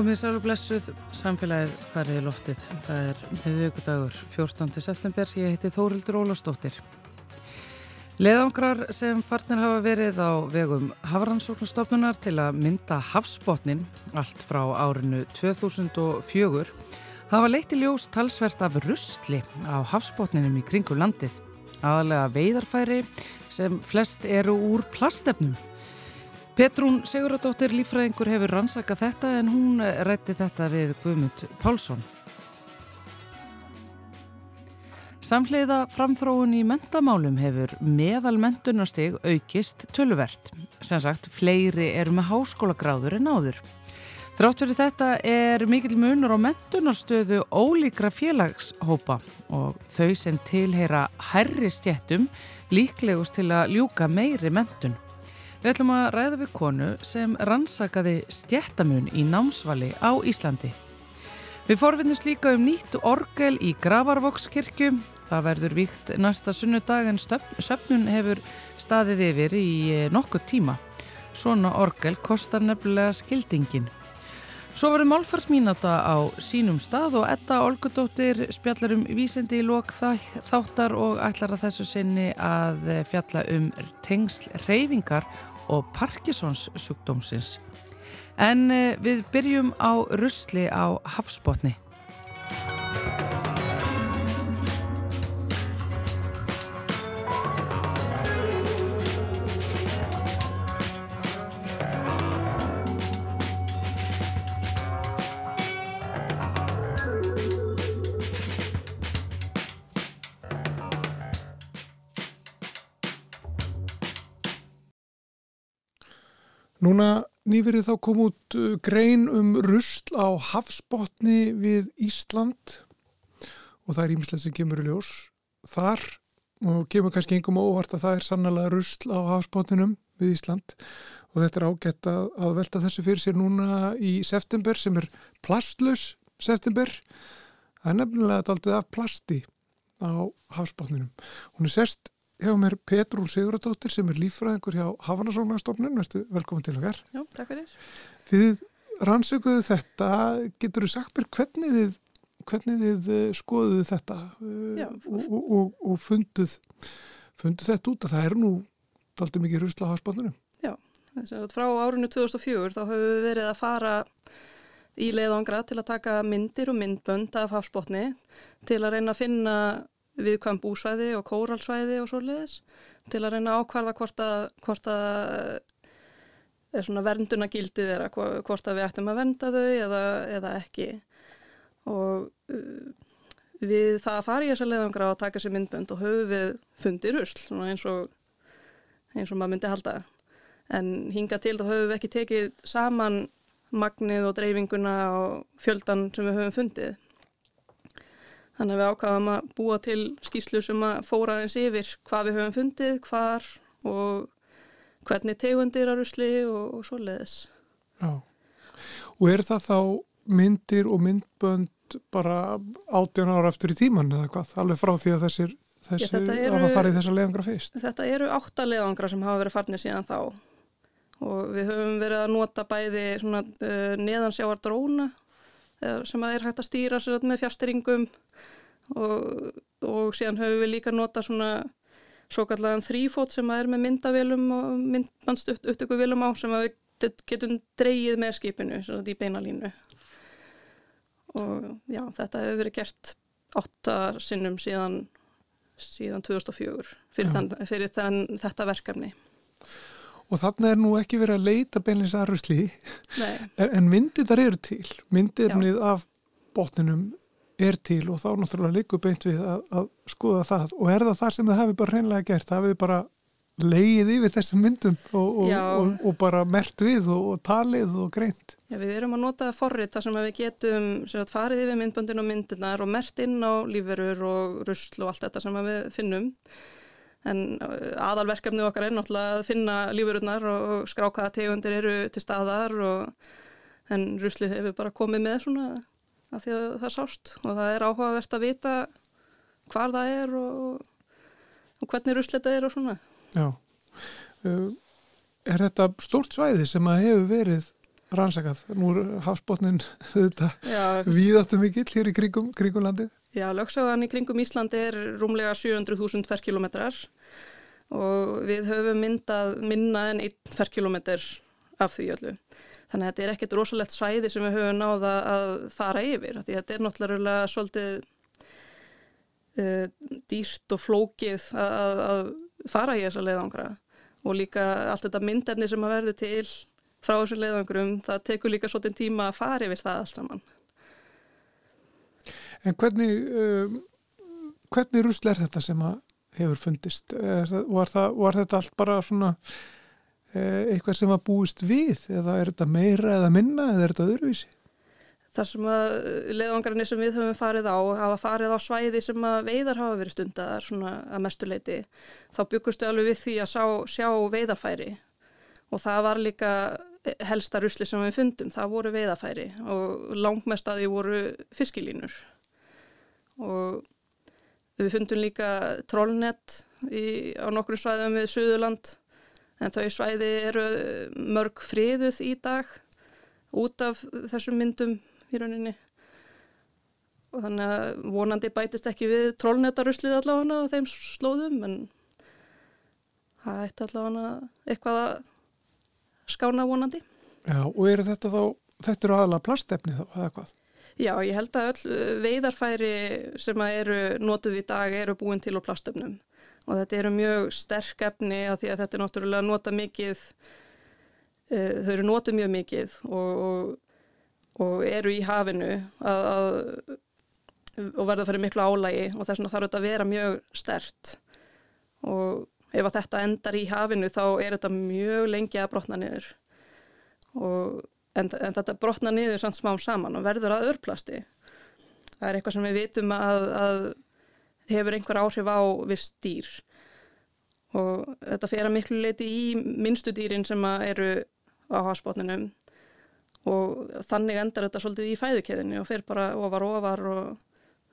Komið sálu blessuð, samfélagið farið í loftið. Það er miðvíkudagur 14. september. Ég heiti Þórildur Ólafstóttir. Leðangrar sem farnir hafa verið á vegum Hafrannsóknastofnunar til að mynda hafsbotnin allt frá árinu 2004 hafa leitt í ljós talsvert af rustli á hafsbotninum í kringum landið. Aðalega veidarfæri sem flest eru úr plastefnum. Petrún Siguradóttir lífræðingur hefur rannsakað þetta en hún rætti þetta við Guðmund Pálsson. Samhleiða framþróun í mentamálum hefur meðal mentunarstig aukist töluvert. Sem sagt, fleiri eru með háskólagráður en áður. Þrátt fyrir þetta er mikil munur á mentunarstöðu ólíkra félagshópa og þau sem tilheyra herri stjettum líklegust til að ljúka meiri mentun. Við ætlum að ræða við konu sem rannsakaði stjættamun í námsvali á Íslandi. Við forfinnumst líka um nýtt orgel í Gravarvokskirkju. Það verður víkt næsta sunnudag en söpnun hefur staðið yfir í eh, nokkuð tíma. Svona orgel kostar nefnilega skildingin. Svo verður málfarsmínáta á sínum stað og Edda Olgudóttir spjallar um vísendi í lok þáttar og ætlar að þessu sinni að fjalla um tengsl reyfingar og Parkinsons sjúkdómsins. En eh, við byrjum á rusli á hafsbótni. Núna nýverið þá kom út uh, grein um rusl á hafsbotni við Ísland og það er ímislega sem kemur í ljós þar og kemur kannski engum óvart að það er sannlega rusl á hafsbotninum við Ísland og þetta er ágætt að, að velta þessu fyrir sér núna í september sem er plastlös september. Það er nefnilega aldrei af plasti á hafsbotninum. Hún er sérst hjá mér Petrún Siguradóttir sem er lífræðingur hjá Havanasóknarstofnun, velkomin til okkar. Já, takk fyrir. Þið rannsökuðu þetta, getur þú sagt mér hvernig þið, hvernig þið eh, skoðuðu þetta Já, og, og, og, og funduð, funduð þetta út að það er nú aldrei mikið rusla á hafsbónunum? Já, frá árinu 2004 þá höfum við verið að fara í leiðangra til að taka myndir og myndbönd af hafsbótni til að reyna að finna viðkvæm búsvæði og kóralsvæði og svo leiðis til að reyna að ákvarða hvort að, hvort að er svona verndunagildið er að hvort að við ættum að venda þau eða, eða ekki. Og uh, við það að fara í þessa leiðangra og taka sér myndbönd og höfu við fundið rusl eins og, eins og maður myndi halda. En hinga til þá höfu við ekki tekið saman magnið og dreifinguna og fjöldan sem við höfum fundið Þannig að við ákvaðum að búa til skýslu sem að fóra aðeins yfir hvað við höfum fundið, hvar og hvernig tegundir að rusli og, og svo leiðis. Já, og er það þá myndir og myndbönd bara átján ára eftir í tíman eða hvað? Alveg frá því að þessir, þessir Já, eru, að fara í þessa leiðangra fyrst? Þetta eru átta leiðangra sem hafa verið farnir síðan þá og við höfum verið að nota bæði svona, uh, neðansjáar dróna sem að er hægt að stýra sér með fjárstyringum og, og síðan höfum við líka nota svona svo kallega þrýfót sem að er með myndavélum og myndbandstupptökuvélum á sem að við getum dreyið með skipinu svona í beinalínu og já þetta hefur verið gert áttar sinnum síðan síðan 2004 fyrir, þann, fyrir þann, þetta verkefni. Og þannig er nú ekki verið að leita beinleins aðröðsli, en myndir þar eru til. Myndirnið af botninum er til og þá náttúrulega líku beint við að, að skoða það. Og er það það sem það hefur bara hreinlega gert? Það hefur bara leið yfir þessum myndum og, og, og, og bara mert við og talið og greint. Já, við erum að nota forrið þar sem við getum sagt, farið yfir myndböndin og myndirnar og mert inn á lífverur og rusl og allt þetta sem við finnum en uh, aðalverkefni okkar er náttúrulega að finna lífururnar og skrákaða tegundir eru til staðar og, en ruslið hefur bara komið með svona að því að það sást og það er áhugavert að vita hvar það er og, og hvernig ruslið þetta er og svona Já uh, Er þetta stórt svæði sem að hefur verið rannsakað. Nú er hafsbótnin þetta víðáttu mikill hér í kringum, kringum landið. Já, lögsagan í kringum Íslandi er rúmlega 700.000 ferkilometrar og við höfum myndað minna en 1 ferkilometr af því öllu. Þannig að þetta er ekkert rosalegt svæði sem við höfum náða að fara yfir. Því þetta er náttúrulega svolítið uh, dýrt og flókið að, að fara í þessa leiðangra og líka allt þetta myndefni sem að verður til frá þessu leiðangrum, það tekur líka svolítið tíma að fara yfir það allt saman. En hvernig, um, hvernig rusl er þetta sem að hefur fundist? Er, var, það, var þetta allt bara svona eitthvað sem að búist við eða er þetta meira eða minna eða er þetta öðruvísi? þar sem að leiðangarnir sem við höfum farið á hafa farið á svæði sem að veiðar hafa verið stundar svona að mestuleiti þá byggustu alveg við því að sjá, sjá veiðarfæri. Og það var líka helsta rusli sem við fundum, það voru veiðarfæri og langmest að því voru fiskilínur. Og við fundum líka trollnett á nokkru svæðum við Suðurland en þau svæði eru mörg friðuð í dag út af þessum myndum í rauninni og þannig að vonandi bætist ekki við trólnetaruslið allavega á þeim slóðum en það ætti allavega eitthvað að skána vonandi. Já og eru þetta þá, þetta eru aðalega plastefni þá eða hvað? Já ég held að öll veidarfæri sem eru notuð í dag eru búin til á plastefnum og þetta eru mjög sterk efni að því að þetta er náttúrulega nota mikið, uh, þau eru notuð mjög mikið og, og og eru í hafinu að, að, og verða að fara miklu álægi og þess vegna þarf þetta að vera mjög stert og ef þetta endar í hafinu þá er þetta mjög lengi að brotna niður. Og, en, en þetta brotna niður samt smám saman og verður að örplasti. Það er eitthvað sem við vitum að, að hefur einhver áhrif á viss dýr og þetta fer að miklu leiti í minnstu dýrin sem eru á hafsbótninum og þannig endar þetta svolítið í fæðukeðinu og fer bara ofar og ofar og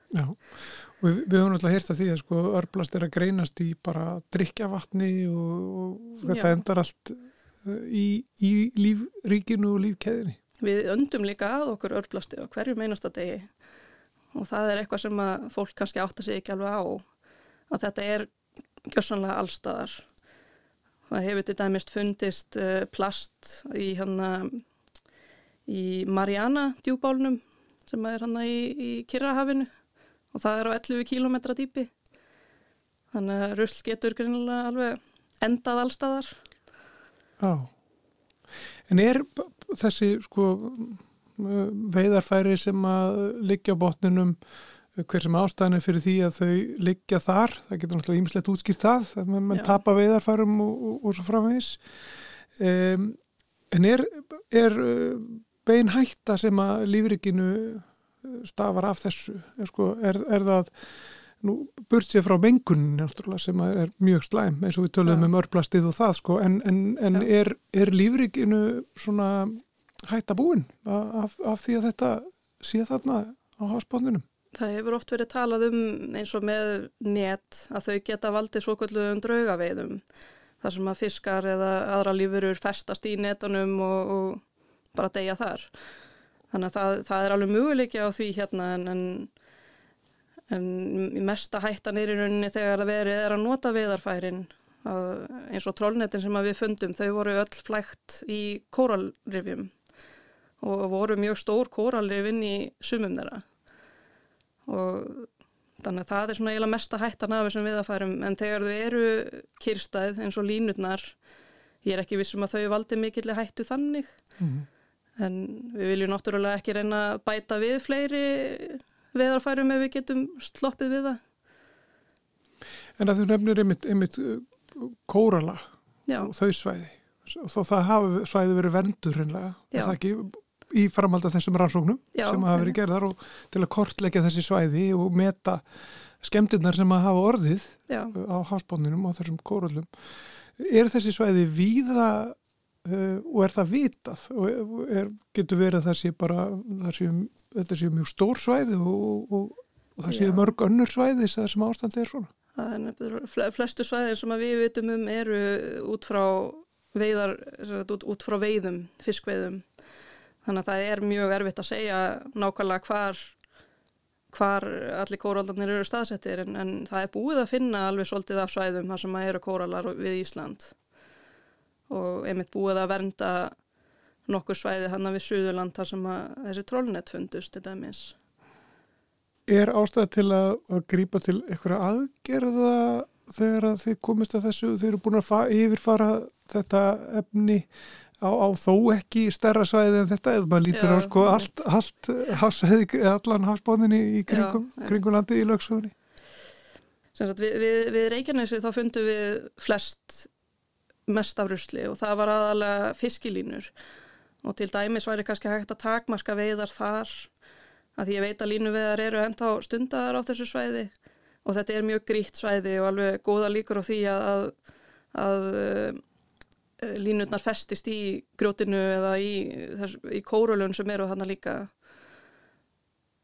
Já, og við, við höfum alltaf hýrt að því að sko örblast er að greinast í bara drikjavatni og, og þetta Já. endar allt uh, í, í lífríkinu og lífkeðinu. Við öndum líka að okkur örplasti á hverju meinasta degi og það er eitthvað sem að fólk kannski átta sig ekki alveg á að þetta er gjörsanlega allstaðar. Það hefur til dæmist fundist uh, plast í hann að í Mariana djúbálnum sem er hann í, í Kirrahafinu og það er á 11 km dýpi. Þannig að rull getur greinilega alveg endað allstaðar Já En er þessi sko veiðarfæri sem að liggja á botninum hver sem ástæðan er fyrir því að þau liggja þar, það getur náttúrulega ímislegt útskýrt það, með mann tapa veiðarfærum og, og, og svo framvegis um, en er, er bein hætta sem að lífrikinu stafar af þessu er, sko, er, er það nú burt sér frá mengunin sem er mjög slæm eins og við töluðum ja. um örplastið og það sko en, en, en ja. er, er lífrikinu svona hætta búin af, af því að þetta sé þarna á hásbóndinum? Það hefur oft verið talað um eins og með net að þau geta valdið svo kvölduðum draugaveiðum þar sem að fiskar eða aðra lífurur festast í netunum og, og bara deyja þar. Þannig að það, það er alveg möguleiki á því hérna en, en, en mesta hættan er í rauninni þegar það verið er að nota viðarfærin eins og trollnetin sem við fundum, þau voru öll flægt í kóralrifjum og voru mjög stór kóralrifin í sumum þeirra. Og þannig að það er svona eiginlega mesta hættan af þessum viðarfærum en þegar þau eru kyrstæð eins og línutnar ég er ekki vissum að þau valdi mikilvæg hættu þannig. Mm -hmm en við viljum náttúrulega ekki reyna að bæta við fleiri veðarfærum ef við getum sloppið við það. En að þú nefnir einmitt, einmitt uh, kórala Já. og þau svæði. Og þó það hafa svæði verið vendur reynlega, er það ekki í framhald af þessum rannsóknum Já, sem hafa verið gerðar og til að kortleggja þessi svæði og meta skemmtinnar sem að hafa orðið Já. á hásbóninum og þessum kóralum. Er þessi svæði víða Uh, og er það vitað? Og er, getur verið að það sé bara sé, þetta sé mjög stór svæði og, og, og það sé mörg önnur svæði að ástandi er svona? Flestu svæðir sem við vitum um eru út frá veiðar út, út frá veiðum, fiskveiðum þannig að það er mjög erfitt að segja nákvæmlega hvar, hvar allir kóraldarnir eru staðsettir en, en það er búið að finna alveg svolítið af svæðum þar sem eru kóralar við Ísland. Og einmitt búið að vernda nokkur svæði hann við Suðurland þar sem þessi trollnett fundust til dæmis. Er ástæði til að, að grípa til eitthvað aðgerða þegar þið komist að þessu, þið eru búin að yfirfara þetta efni á, á þó ekki stærra svæði en þetta, eða maður lítur á sko allt, allt hafsveði, allan hafsbóðinni í kringum, kringum landi í lögsögunni. Við, við, við Reykjanesi þá fundum við flest mest af rusli og það var aðalega fiskilínur. Og til dæmis væri kannski hægt að takmarka veiðar þar að því ég veit að línuveðar eru enda á stundar á þessu svæði. Og þetta er mjög grítt svæði og alveg góða líkur á því að, að, að línutnar festist í grjótinu eða í, í kórulun sem eru hann að líka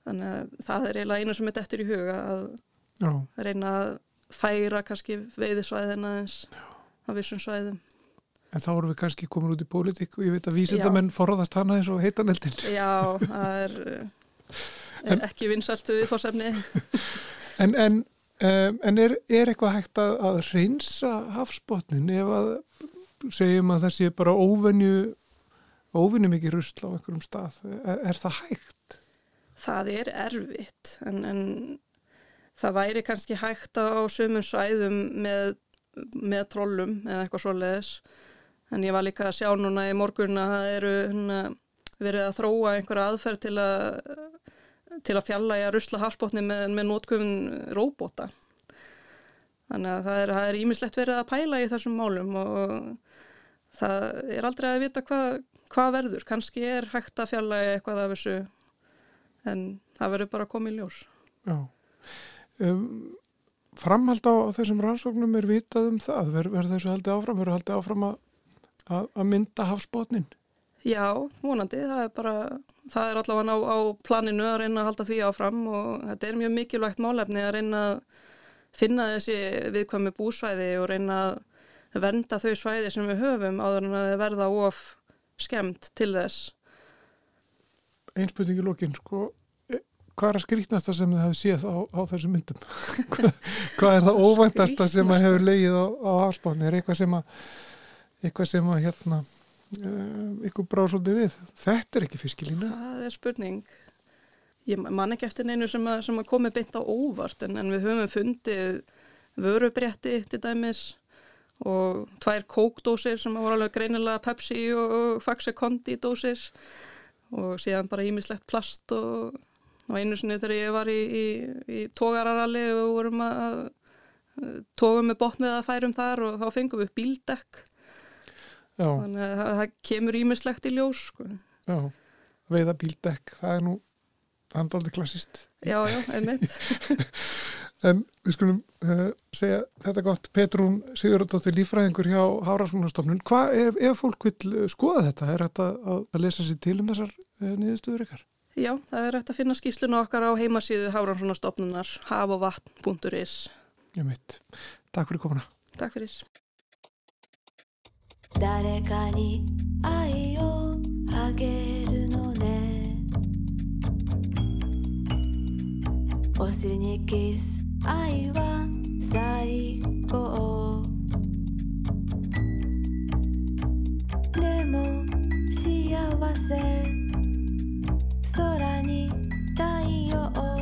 þannig að það er eiginlega einu sem er dettur í huga að Já. reyna að færa kannski veiðisvæðina eins á vissum svæðum En þá erum við kannski komin út í pólitík og ég veit að vísindamenn forðast hana eins og heitaneldin. Já, það er, er en, ekki vinsaltu við fórsefni. En, en, um, en er, er eitthvað hægt að, að reynsa hafsbótnin ef að segjum að það sé bara óvenju, óvenju mikið rusla á einhverjum stað? Er, er það hægt? Það er erfitt en, en það væri kannski hægt á sömum svæðum með, með trollum eða eitthvað svo leiðis en ég var líka að sjá núna í morgun að það eru hana, verið að þróa einhverja aðferð til að til að fjalla í að rusla hafsbótni með, með nótgöfun róbóta þannig að það er ímislegt verið að pæla í þessum málum og það er aldrei að vita hvað hva verður, kannski er hægt að fjalla eitthvað af þessu en það verður bara að koma í ljós. Já. Um, Framhald á þessum rannsóknum er vitað um það, verður þessu haldið áfram? Verður haldið áfram að að mynda hafsbótnin? Já, vonandi, það er bara, það er allavega á, á planinu að reyna að halda því áfram og þetta er mjög mikilvægt málefni að reyna að finna þessi viðkvæmi búsvæði og reyna að venda þau svæði sem við höfum áður en að verða of skemmt til þess. Einspurningi lókin, sko, e, hvað er að skrítnasta sem þið hefur séð á, á þessu myndum? hvað er það óvæntasta sem að hefur leið á, á hafsbótni? Er eitthvað sem að eitthvað sem að hérna uh, ykkur brá svolítið við þetta er ekki fiskilína það er spurning ég man ekki eftir neinu sem að, sem að komi beint á óvart en, en við höfum fundið vörubrétti til dæmis og tvær kókdósir sem voru alveg greinilega Pepsi og, Faxe Kondi dósir og síðan bara ímislegt plast og, og einu sinni þegar ég var í, í, í tógararalli og vorum að tógum með botnið að færum þar og þá fengum við bíldekk Já. þannig að það, það kemur ímislegt í ljós sko. Já, veiða bíldekk það er nú handaldi klassist Já, já, einmitt En við skulum uh, segja þetta gott, Petrún Sigurðardóttir lífræðingur hjá Hárasmúnastofnun hvað ef, ef fólk vil uh, skoða þetta er þetta að, að lesa sér til um þessar uh, niðurstöður ykkar? Já, það er hægt að finna skýslinu okkar á heimasíðu Hárasmúnastofnunar hafovatn.is Já mitt, takk fyrir komuna Takk fyrir 誰かに愛をあげるのねお尻にキス 愛は最高。でも幸せ空に太陽。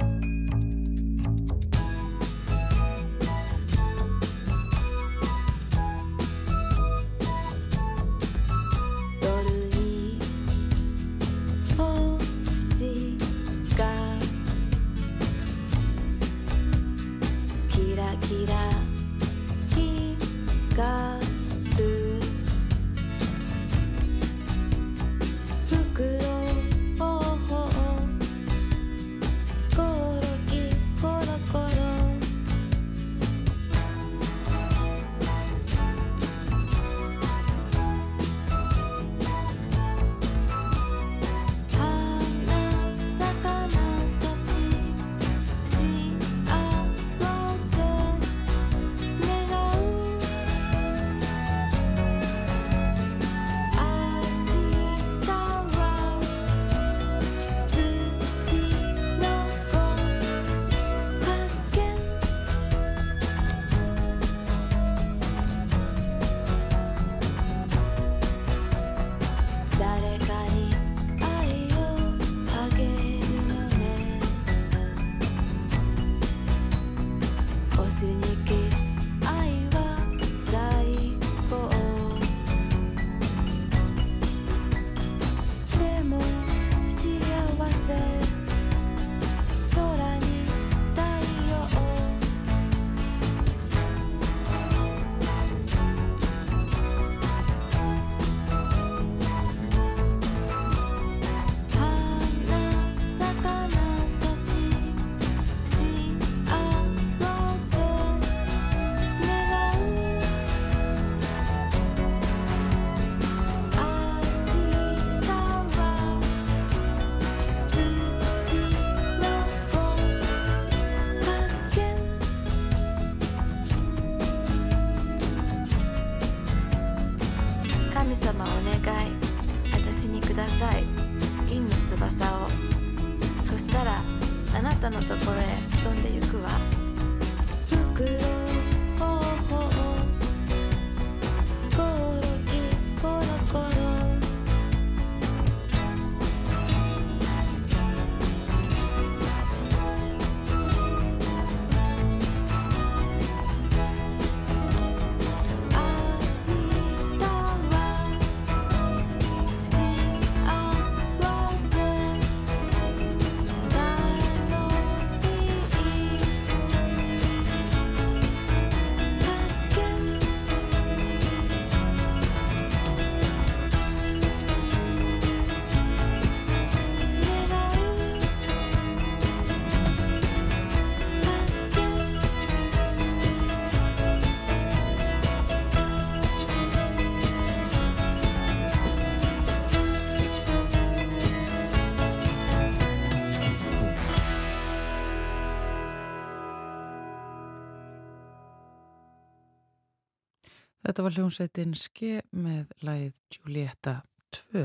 Þetta var hljómsveitin Ske með lagið Julietta 2.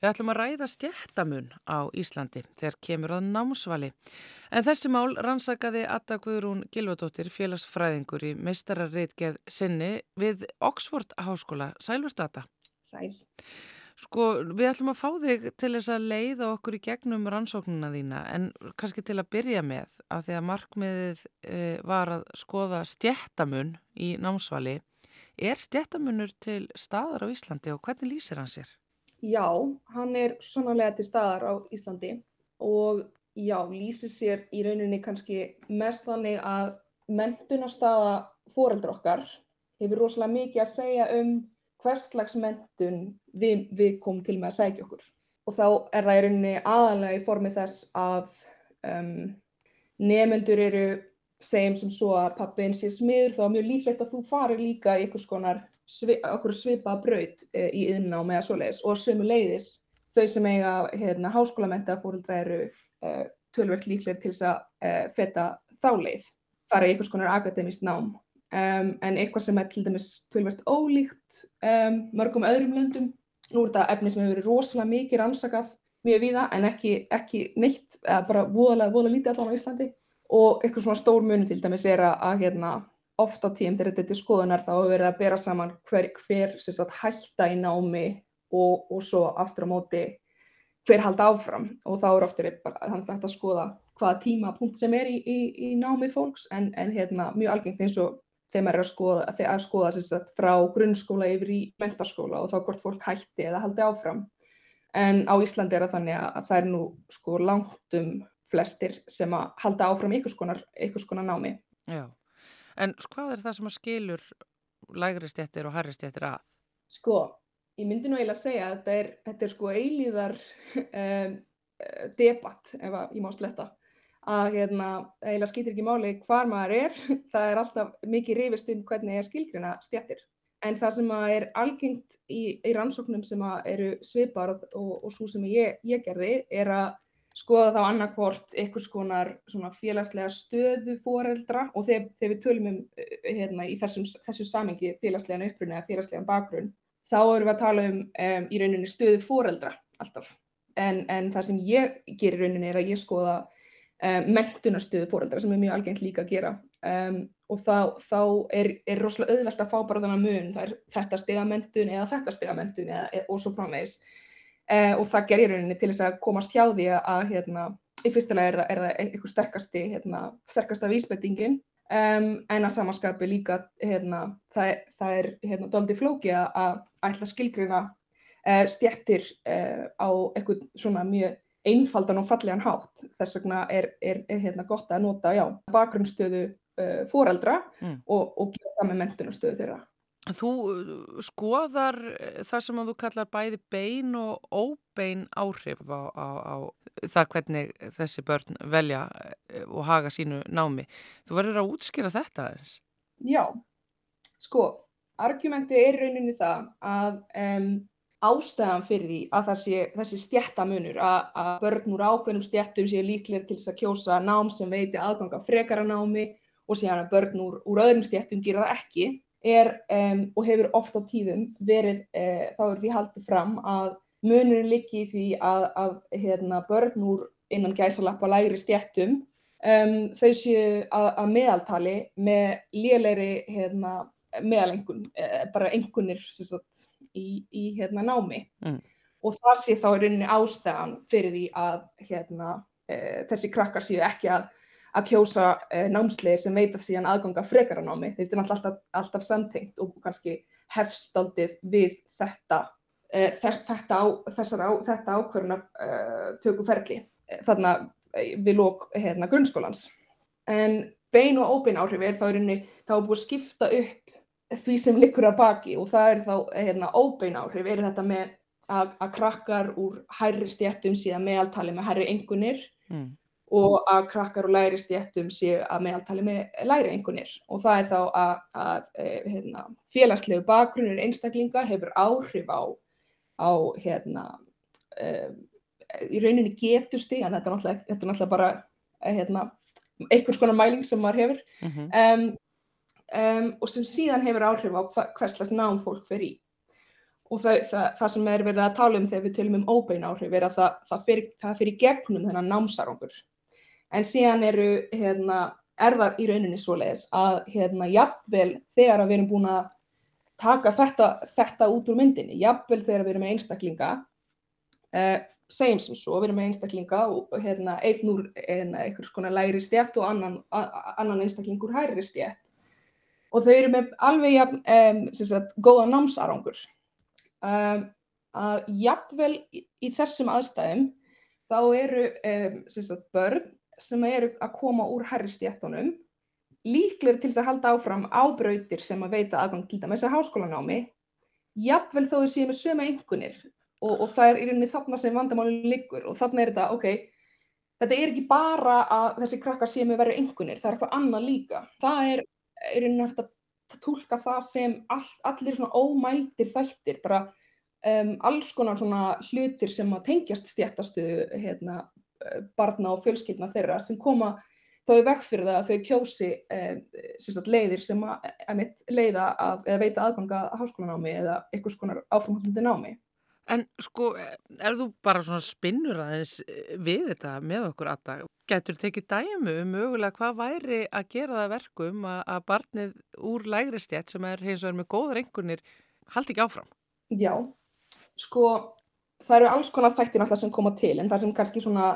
Við ætlum að ræða stjættamun á Íslandi þegar kemur að námsvali. En þessi mál rannsakaði Atta Guðrún Gilvadóttir félagsfræðingur í meistararreitgeð sinni við Oxford Háskóla. Sælvert Atta. Sæl. Sko, við ætlum að fá þig til þess að leiða okkur í gegnum rannsóknuna þína en kannski til að byrja með af því að markmiðið e, var að skoða stjættamun í námsvali. Er stjættamunur til staðar á Íslandi og hvernig lýsir hann sér? Já, hann er sannlega til staðar á Íslandi og já, lýsir sér í rauninni kannski mest þannig að mentunarstaða foreldra okkar hefur rosalega mikið að segja um hvers slags mentun við, við komum til með að sækja okkur. Og þá er það í rauninni aðalega í formi þess að um, nefendur eru segjum sem svo að pappiðin sé smiður þá er mjög líklegt að þú farir líka í einhvers konar okkur svipa braut e, í yðná með svoleiðis og sömu leiðis þau sem eiga hérna, háskólamenta fóreldra eru e, tölvert líklegir til þess að e, feta þá leið, fara í einhvers konar akademist nám. Um, en eitthvað sem er til dæmis tölvert ólíkt um, mörgum öðrum löndum. Nú er þetta efni sem hefur verið rosalega mikið rannsakað mjög víða en ekki, ekki neitt, eða bara voðalega, voðalega lítið allan á Íslandi. Og eitthvað svona stór muni til dæmis er að, að hérna, oft á tím þegar þetta er skoðunar þá hefur verið að bera saman hver, hver sagt, hætta í námi og, og svo aftur á móti hver halda áfram og þá er oftir þannig að skoða hvaða tímapunkt sem er í, í, í námi fólks en, en hérna, mjög algengt eins og þegar maður er að skoða, að skoða sagt, frá grunnskóla yfir í mentaskóla og þá hvort fólk hætti eða haldi áfram. En á Íslandi er það þannig að það er nú sko langt um flestir sem að halda áfram einhvers konar, einhvers konar námi. Já, en hvað er það sem að skilur lægri stjættir og harri stjættir að? Sko, ég myndi nú eiginlega að segja að þetta er, þetta er sko eilíðar um, debatt, ef að ég má sletta að hérna, eiginlega skýtir ekki máli hvar maður er, það er alltaf mikið rifist um hvernig er skilgrina stjættir. En það sem er algengt í, í rannsóknum sem eru svipar og, og, svo sem ég, ég gerði er að skoða þá annarkvort einhvers konar félagslega stöðu foreldra og þegar, þegar við tölum um hérna, í þessum, þessum samengi félagslegan upprunni eða félagslegan bakgrunn, þá erum við að tala um, um í rauninni stöðu foreldra alltaf. En, en það sem ég gerir rauninni er að ég skoða um, mentunarstöðu foreldra sem er mjög algengt líka að gera. Um, og þá, þá er, er rosalega auðvelt að fá bara þannig mun, það er þetta stigamentun eða þetta stigamentun og svo framvegis. Uh, og það gerir rauninni til þess að komast hjá því að hérna, í fyrstulega er það, er það eitthvað sterkasti, hérna, sterkasta vísbendingin. Um, en að samanskapi líka hérna, það, það er hérna, doldi flóki að ætla skilgrina uh, stjættir uh, á eitthvað svona mjög einfaldan og fallegan hátt. Þess vegna er, er, er hérna gott að nota bakgrunnstöðu uh, foreldra mm. og, og gera það með mentunastöðu þeirra. Þú skoðar það sem að þú kallar bæði bein og óbein áhrif á, á, á það hvernig þessi börn velja og haga sínu námi. Þú verður að útskýra þetta aðeins. Já, sko, argumenti er rauninni það að um, ástæðan fyrir því að þessi, þessi stjættamunur að, börn úr ákveðnum stjættum séu líklega til þess að kjósa nám sem veiti aðganga frekara námi og síðan að börn úr, úr öðrum stjættum gera það ekki er um, og hefur oft á tíðum verið, uh, þá er því haldið fram að munurinn liggi því að, að hérna, börn úr innan gæsalappa lægri stjættum um, þau séu að, að meðaltali með lélegri hérna, meðalengun, eh, bara engunir sagt, í, í hérna, námi Mm. og það sé þá í rauninni ástæðan fyrir því að hérna, eh, þessi krakkar séu ekki að að kjósa eh, námsleir sem veita síðan aðganga frekara námi. Þetta er alltaf, alltaf samtengt og kannski hefstaldið við þetta, eh, þetta, á, á, þetta ákvöruna eh, tökuferli þarna eh, við lók hérna, grunnskólans. En bein og óbein áhrif er þá í rauninni, þá er búið að skipta upp því sem likur að baki og það er þá hérna, óbein áhrif, er þetta með að, að krakkar úr hærri stjættum síðan meðaltali með hærri engunir Mm. og að krakkar og læri stjættum séu að meðaltali með læri einhvernir og það er þá að, að hérna, félagslegu bakgrunnir einstaklinga hefur áhrif á, á hérna, um, í rauninni getusti, en þetta er náttúrulega, þetta er náttúrulega bara hérna, einhvers konar mæling sem maður hefur Mm -hmm. um, um, og sem síðan hefur áhrif á hverslas nám fólk fer í. Og það, það, það sem er verið að tala um þegar við tölum um óbein áhrif er að það, það fyrir, fyrir gegnum þennan námsarangur en síðan eru hérna, er það í rauninni svoleiðis að hérna, jafnvel þegar við erum búin að taka þetta, þetta út úr myndinni, jafnvel þegar við erum með einstaklinga uh, segjum sem svo, við erum með einstaklinga og hérna, einn úr hérna, einhvers konar læri stjætt og annan, annan einstaklingur hærri stjætt og þau eru með alveg jafn, um, sagt, góða námsarangur um, að jafnvel í, í þessum aðstæðum þá eru um, sagt, börn sem eru að koma úr hærri stjættunum líklegir til þess að halda áfram á brautir sem að veita aðgang til dæmis að háskólanámi jafnvel þó þau séu með sömu einkunir og, og það er í rauninni þarna sem vandamálinn liggur. Og þarna er þetta, ok, þetta er ekki bara að þessi krakkar séu með verið einkunir, það er eitthvað annað líka. Það er í rauninni hægt að tólka það sem all, allir svona ómældir þættir, bara um, alls konar svona hlutir sem að tengjast stjættastuðu hérna, eh, barna og fjölskyldna þeirra sem koma þá í veg fyrir það að þau kjósi um, sagt, leiðir sem að, að leiða að, eða veita aðganga að háskólanámi eða einhvers konar áframhaldandi námi. En sko, er þú bara svona spinnur aðeins eh, við þetta með okkur aðdag? Gætur tekið dæmu um mögulega hvað væri að gera það verkum að, að barnið úr lægri stjætt sem er hins vegar með góðar engunir haldi ekki áfram? Já, sko það eru alls konar þættir náttúrulega sem koma til en það sem kannski svona,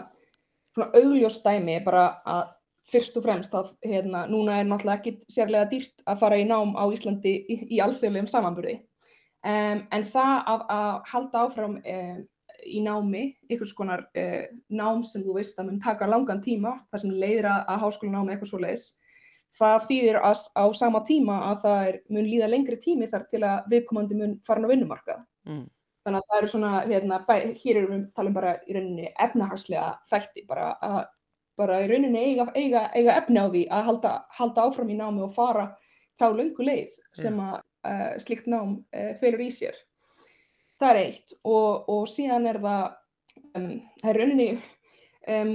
svona augljós dæmi bara að fyrst og fremst að hérna, núna er náttúrulega ekki sérlega dýrt að fara í nám á Íslandi í, í alþjóðlegum samanburði um, en það að, að halda áfram um, í námi, einhvers konar uh, nám sem þú veist að mun taka langan tíma, það sem leiðir að, að háskólanámi eitthvað svo leiðis það þýðir að á sama tíma að það er, mun líða lengri tími þar til að viðkomandi mun farin á vinnumarkað. Mm. Þannig að það eru svona, hérna, bæ, hér erum við talum bara í rauninni efnahagslega þætti, bara að bara í rauninni eiga, eiga, eiga efni á því að halda, halda áfram í námi og fara þá löngu leið sem að uh, slikt nám uh, felur í sér. Það er eitt og, og síðan er það, um, það er rauninni, um,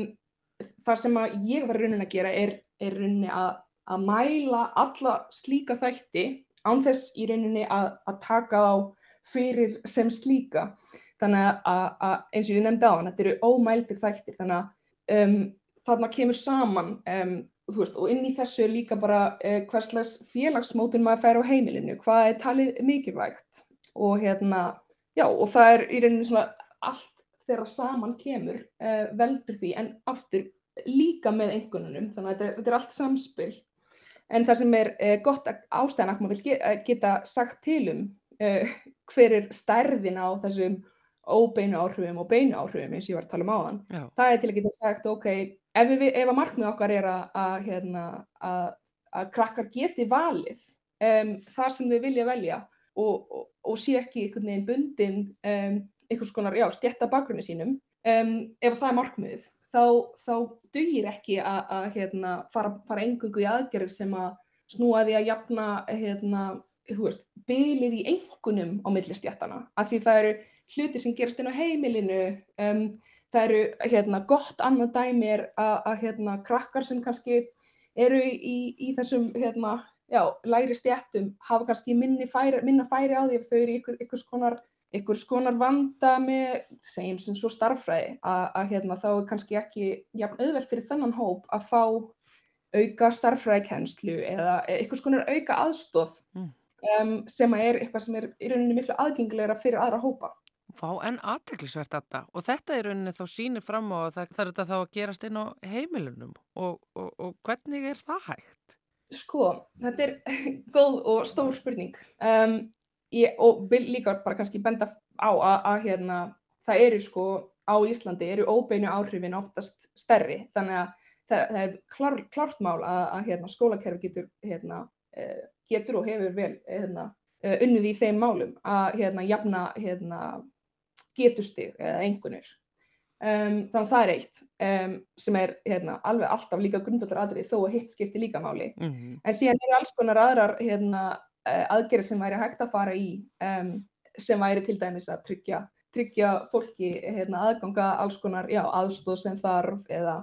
það sem ég var rauninni að gera er, er rauninni að, að mæla alla slíka þætti án þess í rauninni að, að taka þá fyrir sem slíka. Þannig að, að eins og ég nefndi á hann, þetta eru ómældir þættir, þannig að um, þarna kemur saman um, veist, og inn í þessu er líka bara uh, hverslegs félagsmótun maður fær á heimilinu, hvað er talið mikilvægt og hérna, já og það er í rauninni svona allt þegar saman kemur uh, veldur því en aftur líka með einhvernunum, þannig að þetta, þetta er allt samspil. En það sem er uh, gott ástæðan að maður vil ge geta sagt til um uh, hver er stærðin á þessum óbeinu áhrifum og beinu áhrifum eins og ég var að tala um áðan. Já. Það er til að geta sagt, ok, ef, við, ef að markmið okkar er að, að, hérna, að, að krakkar geti valið um, þar sem þau vilja velja og, og, og sé ekki einhvern veginn bundin um, einhvers konar, já, stjætta bakgrunni sínum, um, ef það er markmiðið, þá, þá dugir ekki að hérna, fara, fara engungu í aðgerðir sem að snúa því að jafna, hérna, þú veist, bylið í engunum á milli stjættana, af því það eru hluti sem gerast inn á heimilinu, um, það eru hérna, gott annað dæmi er að hérna, krakkar sem kannski eru í, í þessum hérna, já, læri stjættum hafa kannski færi, minna færi á því ef þau eru í ykkur, ykkurs konar einhvers konar vanda með, segjum sem svo starffræði, að, að hérna, þá er kannski ekki jafn auðvelt fyrir þennan hóp að fá auka starffræðikennslu eða einhvers konar auka aðstóð Mm. um, sem er eitthvað sem er í rauninni miklu aðgengilegra fyrir aðra hópa. Fá en aðteklisvert þetta og þetta í rauninni þá sýnir fram á að það þarf þetta þá að gerast inn á heimilunum. Og, og, og hvernig er það hægt? Sko, þetta er góð og stór spurning. Um, ég, og líka bara kannski benda á að, að hérna, það eru sko á Íslandi eru óbeinu áhrifin oftast stærri. Þannig að það, það er klár, klárt mál að, að hérna, skólakerfi getur, hérna, uh, getur og hefur vel hérna, uh, unnið í þeim málum að hérna, jafna hérna, getustig eða engunir. Um, þannig að það er eitt um, sem er hérna, alveg alltaf líka grundvallar aðrið þó að hitt skipti líka máli. Mm -hmm. En síðan eru alls konar aðrar hérna, uh, aðgerið sem væri hægt að fara í um, sem væri til dæmis að tryggja, tryggja fólki hérna, aðganga alls konar já, aðstóð sem þarf eða,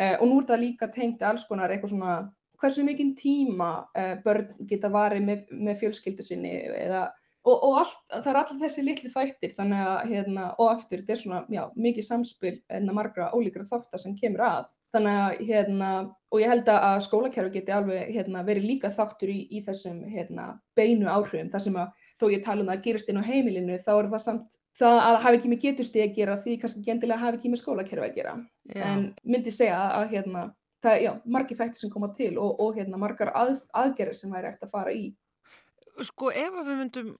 uh, og nú er það líka tengt alls konar eitthvað svona hversu mikinn tíma uh, börn geta varið með, með fjölskyldu sinni eða Og, og allt, það er alltaf þessi litli þættir þannig að, hérna, og eftir, þetta er svona, já, mikið samspil en að margra ólíkra þáttar sem kemur að. Þannig að, hérna, og ég held að skólakerfi geti alveg, hérna, verið líka þáttur í, í þessum, hérna, beinu áhrifum. Það sem að, þó ég tala um það að gerist inn á heimilinu, þá er það samt, það að hafa ekki með getusti að gera því kannski gendilega hafi ekki með skólakerfi að gera. Já. En myndi segja að, að hérna, það, já, margi þættir sem koma til og, og hérna, margar að, aðgerðir sem væri eftir að fara í. Sko ef við myndum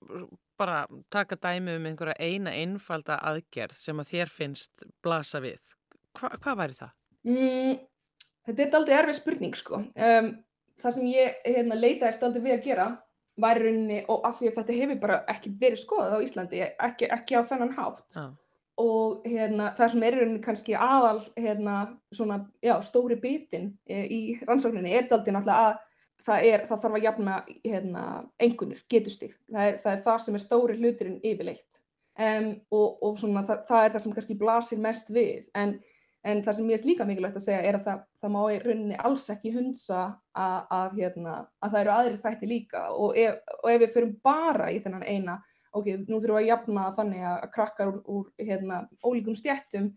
bara taka dæmi um einhverja eina einfalda aðgerð sem að þér finnst blasa við, hva, hvað væri það? Mm, þetta er aldrei erfið spurning sko. Um, það sem ég hérna, leitaðist aldrei við að gera væri rauninni, og af því að þetta hefur bara ekki verið skoðað á Íslandi, ekki, ekki á þennan hátt. Já. Og hérna, það sem er rauninni kannski aðal hérna, svona, já, stóri bitin í rannsókninni er aldrei náttúrulega að það, er, það þarf að jafna hérna, engunir, getustig. Það það er það sem er stóri hluturinn yfirleitt. Um, og og svona, það, það er það sem kannski blasir mest við. En, en það sem ég er líka mikilvægt að segja er að það má í rauninni alls ekki hunsa að, að, hérna, að það eru aðri þætti líka. Og ef, og ef við förum bara í þennan eina, ok, nú þurfum við að jafna þannig að krakkar úr, úr hérna, ólíkum stjættum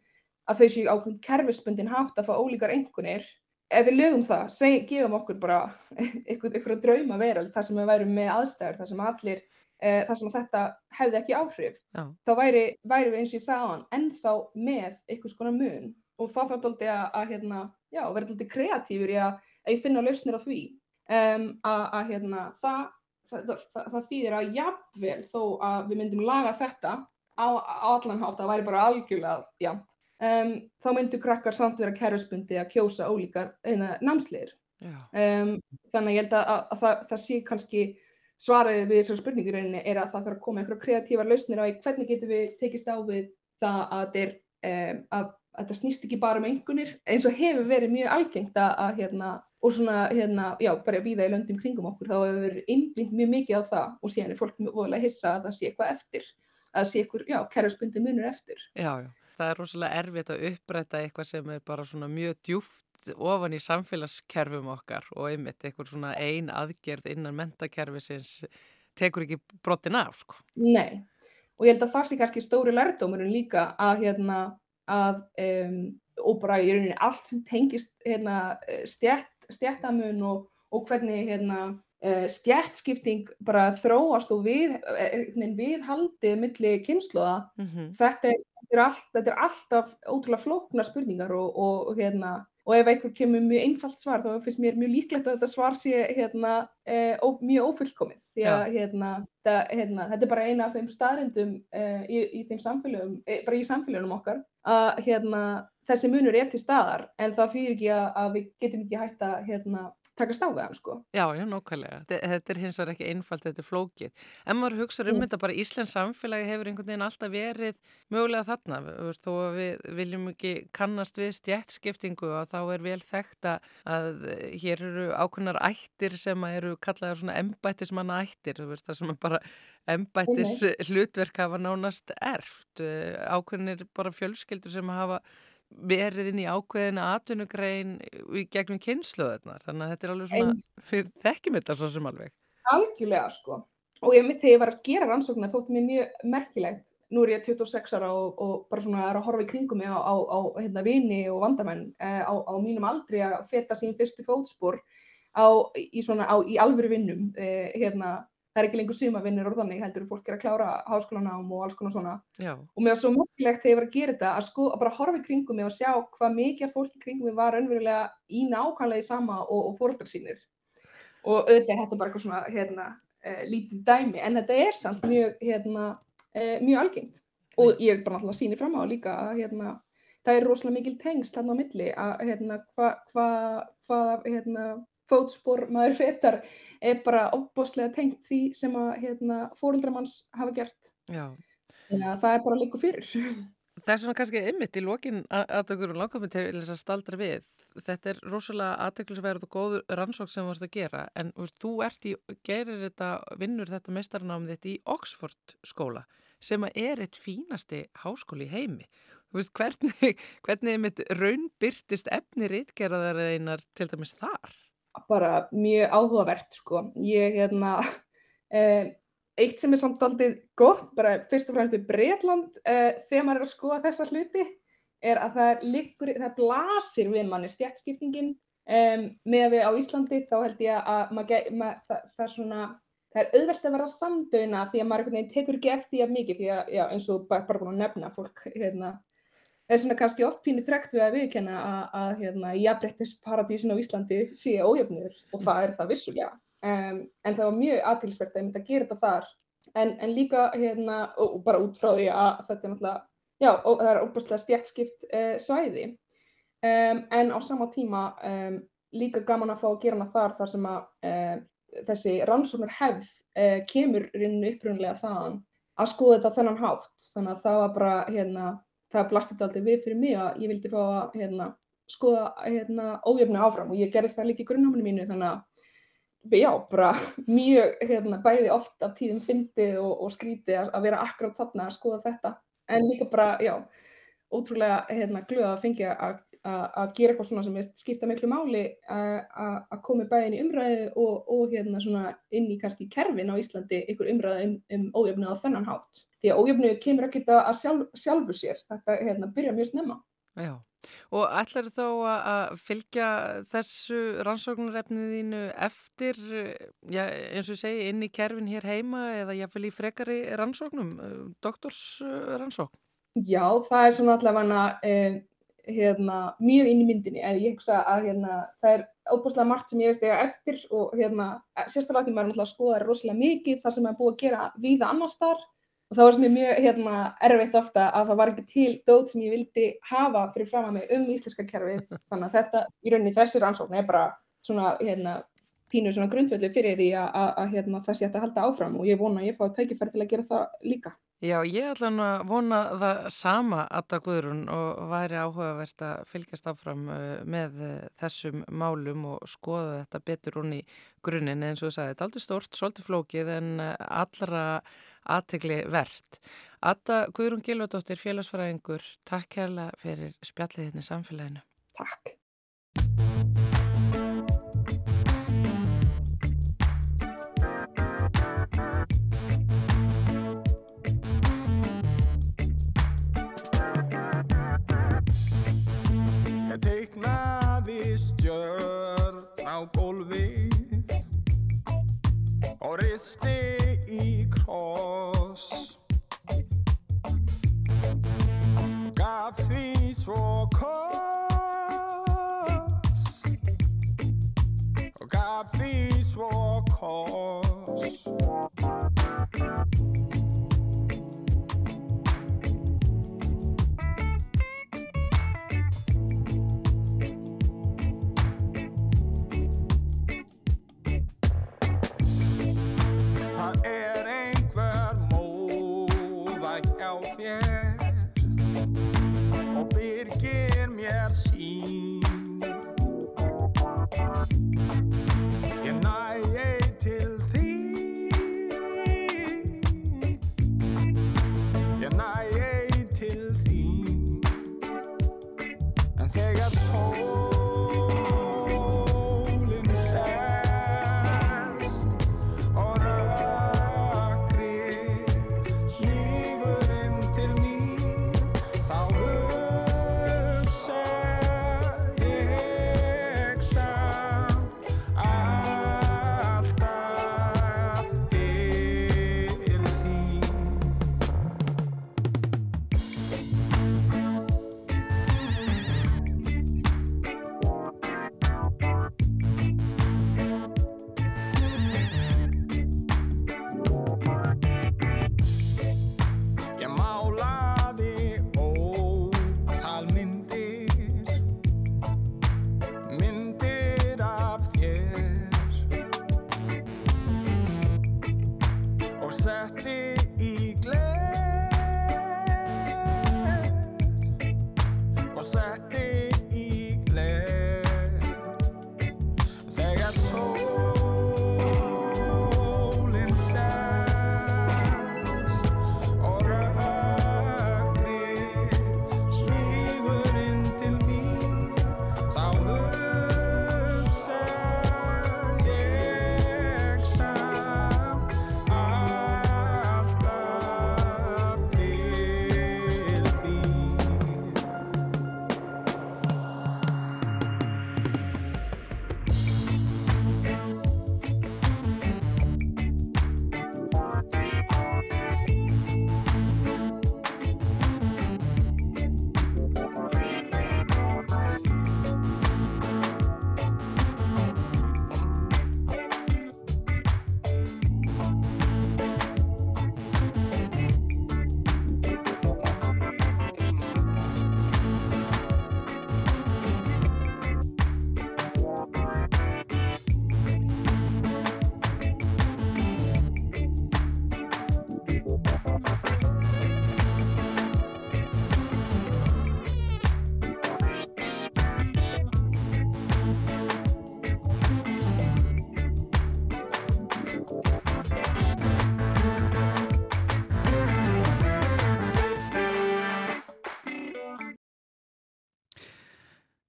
að þau séu ákveðin kerfisbundin hátt að fá ólíkar engunir ef við lögum það, seg, gefum okkur bara einhverja drauma veröld þar sem við værum með aðstæður, þar sem allir uh, þar sem þetta hefði ekki áhrif Já. þá væri, væri við eins og ég hann ennþá með einhvers konar mun. Og það þarf alltaf að, að hérna, já, vera alltaf kreatífur í að, að finna lausnir á því. Um, að, að hérna, það, það, það, það þýðir að jafnvel þó að við myndum laga þetta á, á allan hátt, það væri bara algjörlega jæmt um, þá myndu krakkar samt vera kerfisbundi að kjósa ólíkar námsliðir. Um, þannig að ég held að, að, að það, það sé kannski svaraðið við þessari spurningu rauninni er að það þarf að koma einhverja kreatívar lausnir á hvernig getum við tekist á við það að, þeir, um, að, að það snýst ekki bara um einhvernir eins og hefur verið mjög algengt að hérna, og svona, hérna, já, bara víða í löndum kringum okkur, þá hefur verið innblind mjög mikið á það og síðan er fólk mjög voðalega hissa að það sé eitthvað eftir, að það sé eitthvað, já, kerfisbundi munur eftir. Já, já það er rosalega erfitt að upprætta eitthvað sem er bara svona mjög djúft ofan í samfélagskerfum okkar og einmitt eitthvað svona ein aðgerð innan mentakerfisins tekur ekki brottin af sko. Nei, og ég held að það sé kannski stóri lærdómurinn líka að hérna að um, og bara í rauninni allt sem tengist hérna stjætt, stjættamun og, og hvernig hérna stjættskipting bara þróast og við, viðhaldið millir kynnslóða mm -hmm. þetta, þetta, þetta er alltaf ótrúlega flóknar spurningar og, og, hérna, og ef einhver kemur mjög einfalt svar þá finnst mér mjög líklegt að þetta svar sé hérna, e, ó, mjög ófullkomið. Því að hérna, það, hérna, þetta er bara eina af þeim staðrindum e, í, í þeim samfélögum, e, bara í samfélögum okkar að hérna, þessi munur er til staðar en það fyrir ekki að, að við getum ekki hægt að hérna, takast á við hann sko. Já, já, nokkvæmlega. Þetta er hins vegar ekki einfalt, þetta er flókið. En maður hugsa um mm. þetta bara Íslands samfélagi hefur einhvern veginn alltaf verið mögulega þarna. Veist, þó að við viljum ekki kannast við stjættskiptingu og þá er vel þekkt að hér eru ákveðnar ættir sem eru kallaðar svona embættismanna ættir. Veist, það sem er bara embættis hlutverk hafa nánast erft. Ákveðnir bara fjölskyldur sem hafa verið inn í ákveðina atvinnugrein í gegnum kynsluðunar þannig að þetta er alveg svona, við þekkjum þetta svo sem alveg. Algjörlega sko. Og ég mitt þegar ég var að gera rannsóknar þótti mér mjög merkilegt. Nú er ég 26 ára og, og bara svona er að horfa í kringum mig á, á, á hérna, vini og vandamenn uh, á, á mínum aldri að feta sín fyrstu fótspor í, svona, í alvöru vinnum uh, hérna, það er ekki lengur sumavinnir og þannig heldur fólk er að klára háskólanám og alls konar svona. Já. og mér var svo merkilegt þegar ég var að gera þetta að, sko, að bara horfa í kringum mig og sjá hvað mikið fólk í kringum mig var önverulega í nákvæmlega í sama og, og fóröldar sínir. Og auðvitað er þetta bara eitthvað svona hérna, uh, lítið dæmi en þetta er samt mjög hérna eh, mjög algengt. Og ég er bara náttúrulega síni fram á líka að hérna, það er rosalega mikil tengst hérna á milli að hérna hvað hva, hva, hérna, fótspor maður fetar er bara óbáslega tengt því sem að hérna, fóröldramanns hafa gert. Já. Þannig að það er bara líka fyrir. Það er svona kannski ymmit í lokin að það eru langamið til þess að staldra við. Þetta er rosalega aðteglisverð og góð rannsók sem þú ert að gera en veist, þú ert í, gerir þetta, vinnur þetta mestarnámið þetta í Oxford skóla sem er eitt fínasti háskóli í heimi. Veist, hvernig, hvernig raunbyrtist efni rítgerðar einar til dæmis þar? Bara mjög áhugavert sko. Ég hérna, eh, eitt sem er samt aldrei gott, bara fyrst og fremst við Breitland eh, þegar maður er að skoða þessa hluti, er að það, liggur, það blasir við manni stjætskiptingin um, með við á Íslandi, þá held ég að mað, mað, það, það er svona það er auðvelt að vera samdöina því að maður tekur ekki eftir af mikið því að já, eins og bara búin að nefna fólk hérna, er svona kannski oft pínu trekt við að viðkenna að, hérna, jafnbrettisparadísin á Íslandi sé ójöfnur og það er það vissulega. Um, en það var mjög aðtilsvert að ég myndi að gera þetta þar. En, en líka hérna, og bara út frá því að þetta er náttúrulega já, og það er óbúslega stjætskipt uh, svæði. Um, en á sama tíma um, líka gaman að fá að gera hana þar þar sem að uh, þessi rannsóknar hefð eh, kemur rinnu upprunlega þaðan að skoða þetta þennan hátt. Þannig að það var bara hérna, það blastið aldrei við fyrir mig að ég vildi fá að hérna, skoða hérna, ójöfni áfram og ég gerði það líka í grunnháminu mínu þannig að já, bara mjög hérna, bæði oft af tíðum fyndið og, og skrítið að, að vera akkurát þarna að skoða þetta. En líka bara, já, ótrúlega hérna, glöða að fengja að að gera eitthvað svona sem skipta miklu máli að koma bæðin í umræðu og, og hérna svona inn í kannski kerfin á Íslandi ykkur umræðu um, um ójöfnu á þennan hátt. Því að ójöfnu kemur ekki að sjálf, sjálfu sér, þetta hérna, byrja mjög snemma. Já, og ætlar þá að fylgja þessu rannsóknarefnið þínu eftir, já, eins og segi, inn í kerfin hér heima eða jáfnvel í frekari rannsóknum, doktorsrannsókn? Já, það er svona allavega eh, hérna, mjög inn í myndinni. En ég hugsa að hérna, það er óbúslega margt sem ég veist eiga eftir og hérna, sérstaklega því maður er að skoða rosalega mikið þar sem maður er búið að gera víða annars þar og þá er mér mjög hérna, erfitt ofta að það var ekki til dót sem ég vildi hafa fyrir fram að mig um íslenska kerfið. Þannig að þetta í rauninni þessir ansókn er bara svona hérna, pínu svona grundvöldu fyrir því að, að, að hérna, það sé að halda áfram. Og ég vona að ég fá tækifæri til að gera það líka. Já, ég ætla nú að vona það sama Atta Guðrún og væri áhugavert að fylgjast áfram uh, með uh, þessum málum og skoða þetta betur hún í grunninn eins og þú sagði, þetta er aldrei stort, svolítið flókið en uh, allra aðtegli verðt. Atta Guðrún Gilvardóttir, félagsfæraðingur, takk kærlega fyrir spjallið hérna í samfélaginu. Takk. Og risti í kross gaf því svo koss og gaf því svo koss þér og byrgir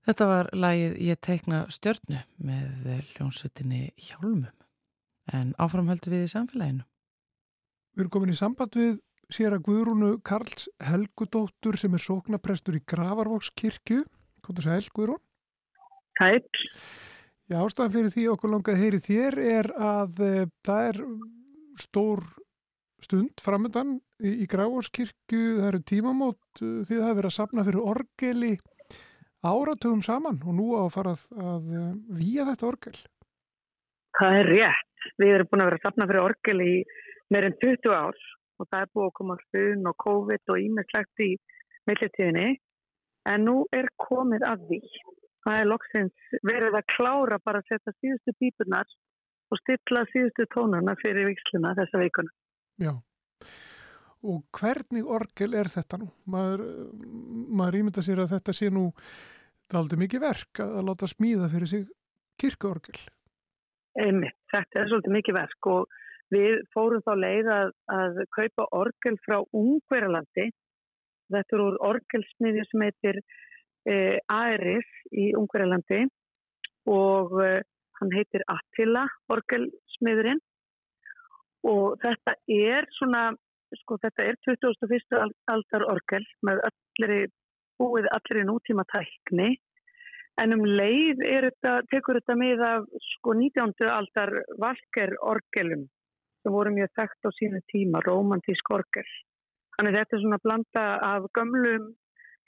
Þetta var lagið Ég teikna stjörnu með hljónsveitinni Hjálmum en áframhöldu við í samfélaginu. Við erum komin í samband við sér að Guðrúnu Karls Helgudóttur sem er sóknaprestur í Gravarvókskirkju. Hvort þú segir, Guðrún? Hætt. Já, ástæðan fyrir því okkur langað heyri þér er að e, það er stór stund framöndan í, í Gravarvókskirkju. Það eru tímamót eh, því það hefur verið að sapna fyrir orgeli áratugum saman og nú á að fara að, að uh, výja þetta orgel. Það er rétt. Við erum búin að vera að sapna fyrir orgel í meirinn 20 ár og það er búið að koma hrun og COVID og ímestlegt í millitíðinni en nú er komið að því. Það er loksins verið að klára bara að setja síðustu bípunar og stilla síðustu tónana fyrir viksluna þessa veikuna. Já. Og hvernig orgel er þetta nú? Maður, maður ímynda sér að þetta sé nú aldrei mikið verk að, að láta smíða fyrir sig kirkuorgel. Einmitt, þetta er svolítið mikið verk og við fórum þá leið að, að kaupa orgel frá Ungverjalandi. Þetta er úr orgelsmiðju sem heitir eh, Aeris í Ungverjalandi og eh, hann heitir Attila orgelsmiðurinn og þetta er svona sko þetta er 2001. aldar orgel með allir búið allir í nútíma tækni en um leið þetta, tekur þetta með af sko 19. aldar valker orgelum sem voru mjög þekkt á sínu tíma, romantísk orgel. Þannig þetta er svona blanda af gamlum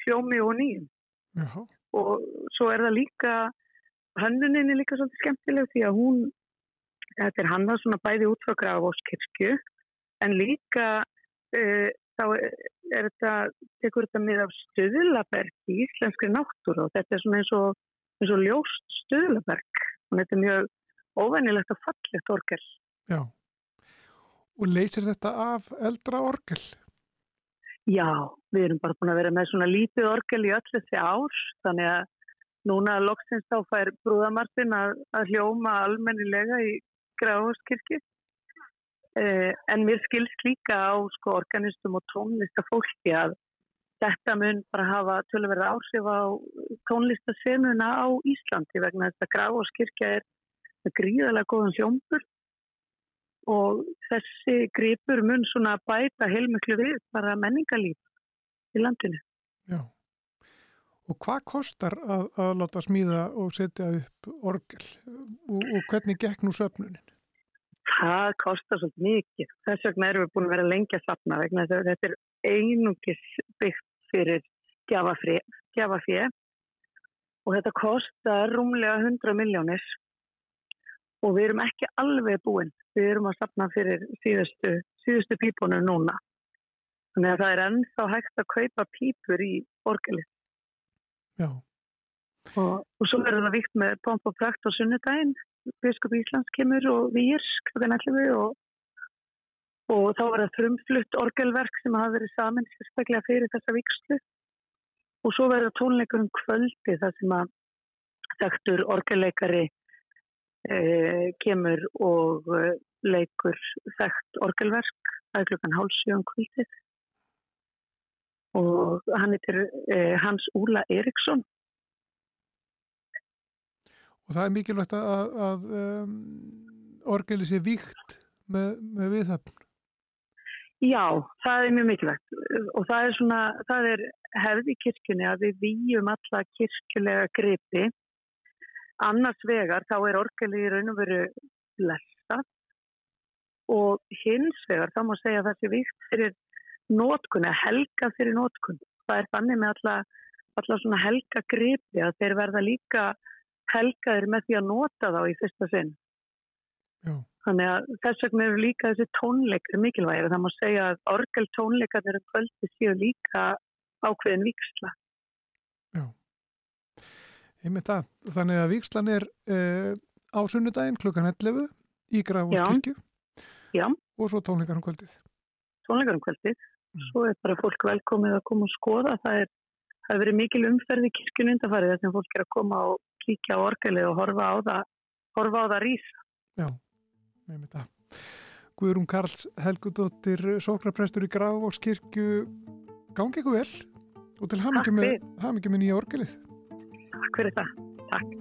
hljómi og nýjum. Já. Og svo er það líka, hannuninni líka svolítið skemmtileg því að hún, þetta er hann það svona bæði út frá Grafóskirkju en líka uh, þá er þetta, tekur þetta með af stöðlaberg í íslenskri náttúru og þetta er svona eins og, eins og ljóst stöðlaberg og þetta er mjög óvennilegt og fallegt orgel. Já. Og leysir þetta af eldra orgel? Já, við erum bara búin að vera með svona lítið orgel í öll þessi ár þannig að núna loksins þá fær brúðamartin að, að hljóma almennilega í Gráðskirkju Eh, en mér skilst líka á sko, organistum og tónlistafólki að þetta mun bara hafa tölverða áhrif á tónlistasenuna á Íslandi vegna þess að Grafóskirkja er gríðarlega góðan hljómbur og þessi gripur mun svona bæta heilmiklu við bara menningalíf í landinu. Já. Og hvað kostar að, að láta smíða og setja upp orgel og, og hvernig gekk nú söpnunin? Það kostar svolítið mikið. Þess vegna erum við búin að vera lengi að sapna vegna þess að þetta er einungis byggt fyrir gjafafið og þetta kostar rúmlega 100 miljónir og við erum ekki alveg búin. Við erum að sapna fyrir síðustu, síðustu pípunum núna. Þannig að það er ennþá hægt að kaupa pípur í orgelið. Já. Og, og svo verður það vikt með pomp og prækt á sunnudaginn Biskup Íslands kemur og við klokkan 11 og, og þá var það frumflutt orgelverk sem hafa verið saman sérstaklega fyrir þessa vikslu og svo verður tónleikur um kvöldi þar sem að þekktur orgelleikari eh, kemur og eh, leikur þekkt orgelverk. Að klokkan hálfsjö um kvöldið. Og hann heitir eh, Hans Úla Eriksson Og það er mikilvægt að, að um, orgeli sé víkt með, með viðhöfn. Já, það er mjög mikilvægt og það er svona, það er hefði kirkjunni að við výjum alla kirkjulega gripi. Annars vegar þá er orgeli í raun og veru lesta og hins vegar þá má segja að það sé víkt fyrir nótkunni, helga fyrir nótkunni. Það er bannið með alla, alla helga gripi að þeir verða líka helgaðir með því að nota þá í fyrsta sinn. Já. Þannig að þess vegna eru líka þessi tónleikar mikilvægir. Það má segja að orgel tónleikar eru kvöldi síðan líka ákveðin viksla. Já, með það. Þannig að vikslan er uh, á sunnudaginn klukkan 11 í Grafhúskirkju og svo tónleikar um kvöldið. Tónleikar um kvöldið. Mm. Svo er bara fólk velkomið að koma og skoða. Það er, það er verið mikil umferð í kirkjun undarfarið þess að fólk er að koma og kíkja á orgelið og horfa á það, horfa á það rísa. Já, með það. Guðrún Karls Helgudóttir, sókraprestur í Grafókskirkju, gangi ykkur vel og til hafmyggjum með, með nýja orgelið. Takk fyrir það. Takk.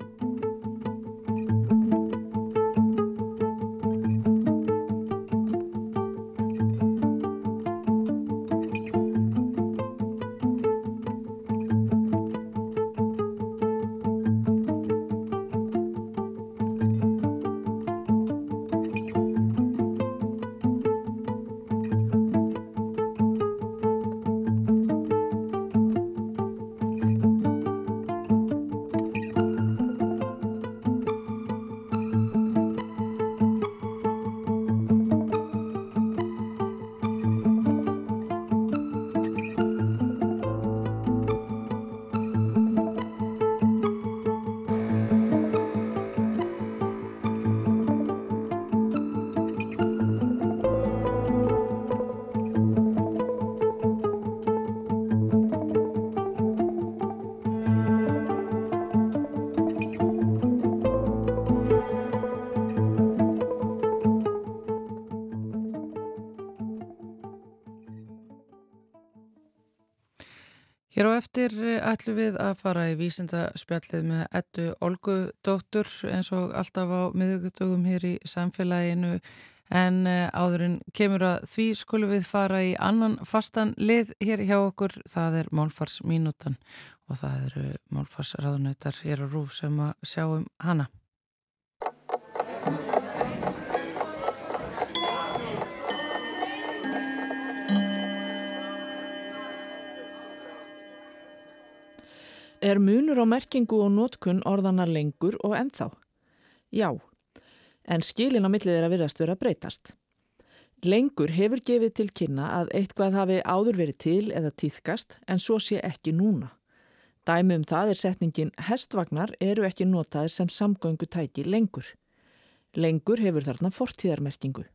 Eftir ætlum við að fara í vísindaspjallið með ettu Olgu dóttur eins og alltaf á miðugutugum hér í samfélaginu en áðurinn kemur að því skulum við fara í annan fastan lið hér hjá okkur, það er málfarsmínútan og það eru málfarsraðunautar hér á Rúf sem að sjáum hana. Er munur á merkingu og nótkun orðana lengur og ennþá? Já, en skilin á millið er að virðast vera breytast. Lengur hefur gefið til kynna að eitthvað hafi áður verið til eða týðkast en svo sé ekki núna. Dæmi um það er setningin hestvagnar eru ekki notaðir sem samgöngu tæki lengur. Lengur hefur þarna fortíðarmerkingu.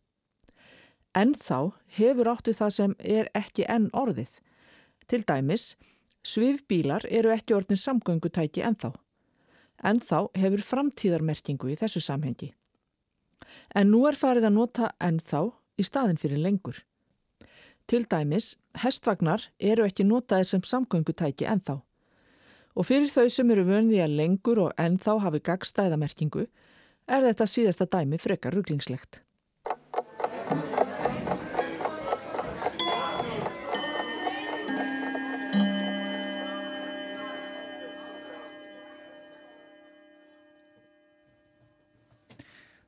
Ennþá hefur áttu það sem er ekki enn orðið. Til dæmis, Svifbílar eru ekki orðin samgöngutæki ennþá. Ennþá hefur framtíðarmerkingu í þessu samhengi. En nú er farið að nota ennþá í staðin fyrir lengur. Til dæmis, hestvagnar eru ekki notaðir sem samgöngutæki ennþá. Og fyrir þau sem eru vönði að lengur og ennþá hafi gagstæðamerkingu er þetta síðasta dæmi frekar rugglingslegt.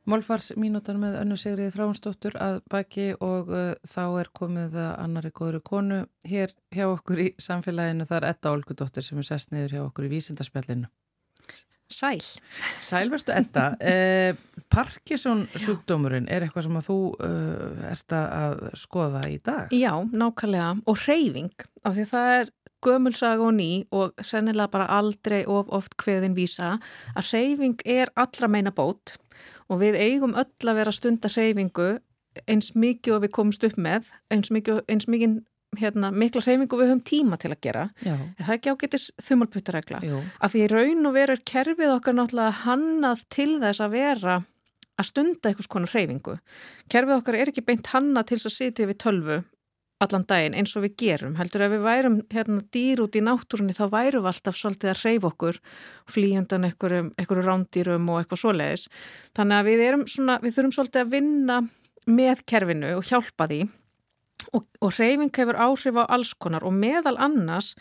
Málfarsmínútan með önnu Sigrið Þránsdóttur að baki og uh, þá er komið að annari góðru konu hér hjá okkur í samfélaginu. Það er Edda Olgudóttir sem er sest niður hjá okkur í vísindarspjallinu. Sæl. Sæl verðstu Edda. Eh, Parkinson sjúkdómurinn er eitthvað sem að þú uh, ert að skoða í dag? Já, nákvæmlega. Og reyfing af því það er gömulsaga og ný og sennilega bara aldrei of oft hveðin vísa að reyfing er allra meina bót og við eigum öll að vera stunda hreyfingu eins mikið og við komumst upp með, eins mikið, eins mikið hérna, mikla hreyfingu við höfum tíma til að gera. Já. Það er ekki ágættis þumalputtaregla. Af því raun og veru er kerfið okkar náttúrulega hannað til þess að vera að stunda einhvers konar hreyfingu. Kerfið okkar er ekki beint hannað til þess að sitja við tölvu allan daginn eins og við gerum. Heldur ef við værum hérna, dýr út í náttúrunni þá værum við alltaf svolítið að hreyfa okkur einhverju, einhverju rándýrum og eitthvað svoleiðis. Þannig að við, svona, við þurfum svolítið að vinna með kerfinu og hjálpa því og, og hreyfing hefur áhrif á alls konar og meðal annars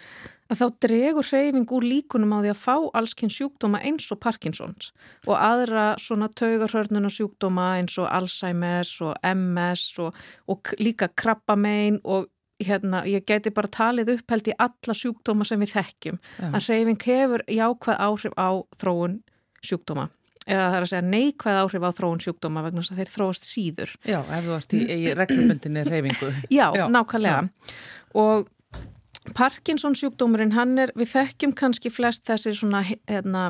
að þá dregur hreyfing úr líkunum á því að fá allskinn sjúkdóma eins og Parkinsons og aðra svona taugarhörnuna sjúkdóma eins og Alzheimer's og MS og, og líka krabbamein og hérna ég geti bara talið uppheld í alla sjúkdóma sem við þekkjum Já. að hreyfing hefur jákvæð áhrif á þróun sjúkdóma eða það er að segja neikvæð áhrif á þróun sjúkdóma vegna þess að þeir þróast síður. Já, ef þú ert í, í reglubundinni reyfingu. Já, Já, nákvæmlega. Já. Og Parkinson sjúkdómurinn, hann er, við þekkjum kannski flest þessi svona, hérna,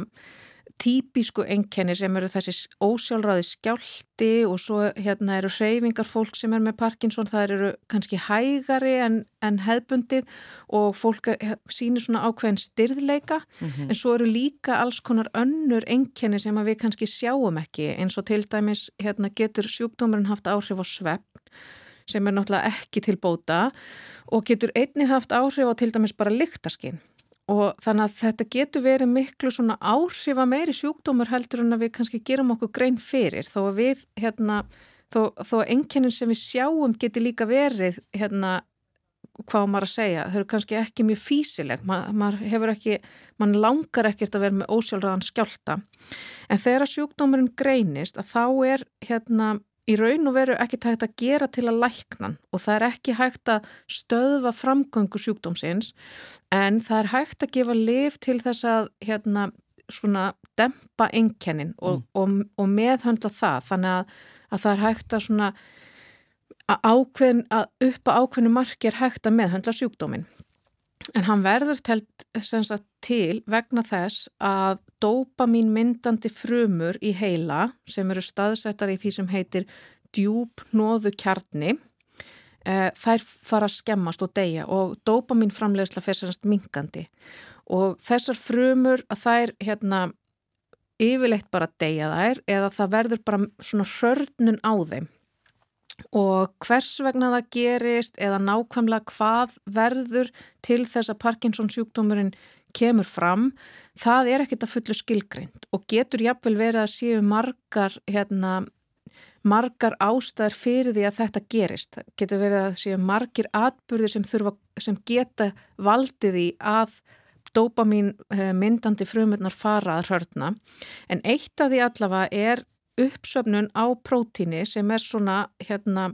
típisku enkenni sem eru þessi ósjálfráði skjálti og svo hérna eru hreyfingar fólk sem er með Parkinson, það eru kannski hægari en, en hefbundið og fólk er, sýnir svona ákveðin styrðleika mm -hmm. en svo eru líka alls konar önnur enkenni sem við kannski sjáum ekki eins og til dæmis hérna, getur sjúkdómurinn haft áhrif á svepp sem er náttúrulega ekki til bóta og getur einni haft áhrif á til dæmis bara lyktaskinn og þannig að þetta getur verið miklu svona áhrifa meiri sjúkdómur heldur en að við kannski gerum okkur grein fyrir. Þó að við hérna, þó, þó að enginnin sem við sjáum getur líka verið hérna hvað maður að segja, þau eru kannski ekki mjög físileg, Ma, maður hefur ekki mann langar ekkert að vera með ósjálfraðan skjálta, en þegar sjúkdómurinn greinist að þá er hérna í raun og veru ekki hægt að gera til að læknan og það er ekki hægt að stöðva framgöngu sjúkdómsins en það er hægt að gefa liv til þess að hérna svona dempa enkennin og, mm. og, og meðhöndla það þannig að, að það er hægt að svona að, ákveðin, að upp á ákveðinu marki er hægt að meðhöndla sjúkdómin en hann verður telt sagt, til vegna þess að dópamín myndandi frumur í heila sem eru staðsettar í því sem heitir djúb nóðu kjarni e, þær fara að skemmast og deyja og dópamín framlegsla fer sérnast mingandi og þessar frumur að þær hérna yfirleitt bara deyja þær eða það verður bara svona hörnun á þeim og hvers vegna það gerist eða nákvæmlega hvað verður til þess að Parkinson sjúkdómurinn kemur fram, það er ekkit að fullu skilgreint og getur jafnvel verið að séu margar, hérna, margar ástæðar fyrir því að þetta gerist. Getur verið að séu margir atbyrðir sem, þurfa, sem geta valdið í að dópamín eh, myndandi frumurnar fara að hörna en eitt af því allavega er uppsöfnun á prótíni sem er svona hérna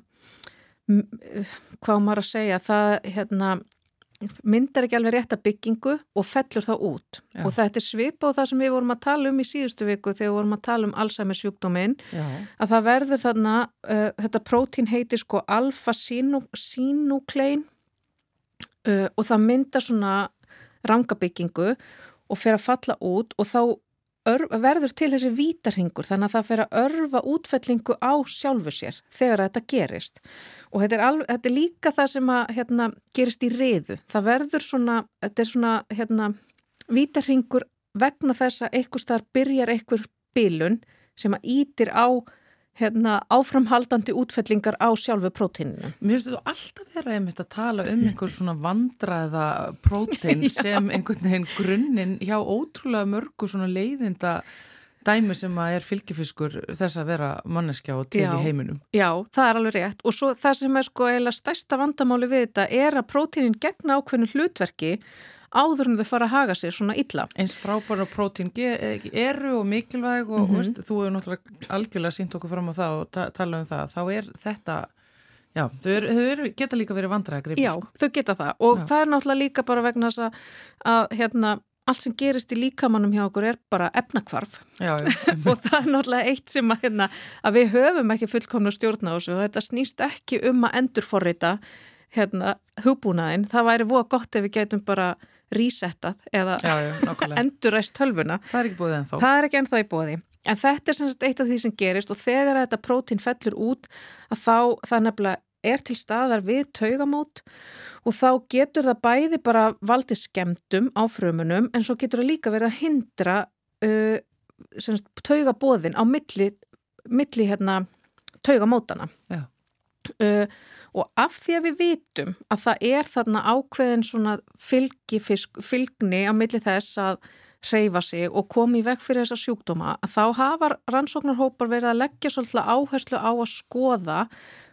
hvað maður að segja það hérna myndar ekki alveg rétt að byggingu og fellur þá út Já. og þetta er svipa og það sem við vorum að tala um í síðustu viku þegar við vorum að tala um Alzheimer sjúkdóminn að það verður þarna uh, þetta prótín heitir sko alfa-sínuklein uh, og það myndar svona rangabyggingu og fer að falla út og þá verður til þessi vítarhingur þannig að það fer að örfa útfellingu á sjálfu sér þegar þetta gerist. Og þetta er, alveg, þetta er líka það sem að hérna, gerist í riðu. Það verður svona, þetta er svona hérna, vítarhingur vegna þess að eitthvað starf byrjar eitthvað bilun sem að ítir á hérna, áframhaldandi útfellingar á sjálfu prótíninu. Mér finnst þetta alltaf vera einmitt að tala um einhver svona vandraða prótín sem einhvern veginn grunninn hjá ótrúlega mörgu svona leiðinda dæmi sem að er fylgifiskur þess að vera manneskja og til já, í heiminum. Já, það er alveg rétt og svo það sem er sko eða stærsta vandamáli við þetta er að prótínin gegna ákveðinu hlutverki áður en þau fara að haga sér svona illa. Eins frábæra prótín eru og mikilvæg og mm -hmm. veist, þú hefur náttúrulega algjörlega sínt okkur fram á það og ta tala um það. Þá er þetta, já, þau, er, þau er, geta líka verið vandræða gripið. Já, sko. þau geta það og já. það er náttúrulega líka bara vegna þess að, að hérna, allt sem gerist í líkamannum hjá okkur er bara efnakvarf já, og það er náttúrulega eitt sem að, hérna, að við höfum ekki fullkomna stjórn á þessu og þetta snýst ekki um að endurforrita hérna, hugbúnaðin. Það væri voða gott ef við getum bara resettað eða enduræst tölvuna. Það er ekki búið ennþá. Það er ekki ennþá í búið. En þetta er semst eitt af því sem gerist og þegar þetta prótín fellur út að þá það nefnilega er til staðar við taugamót og þá getur það bæði bara valdið skemdum á frumunum en svo getur það líka verið að hindra uh, semst, taugabóðin á milli, milli hérna, taugamótana. Já. Uh, og af því að við vitum að það er þarna ákveðin svona fylgifisk, fylgni á milli þess að hreyfa sig og komi í veg fyrir þessa sjúkdóma að þá hafa rannsóknarhópar verið að leggja svolítið áherslu á að skoða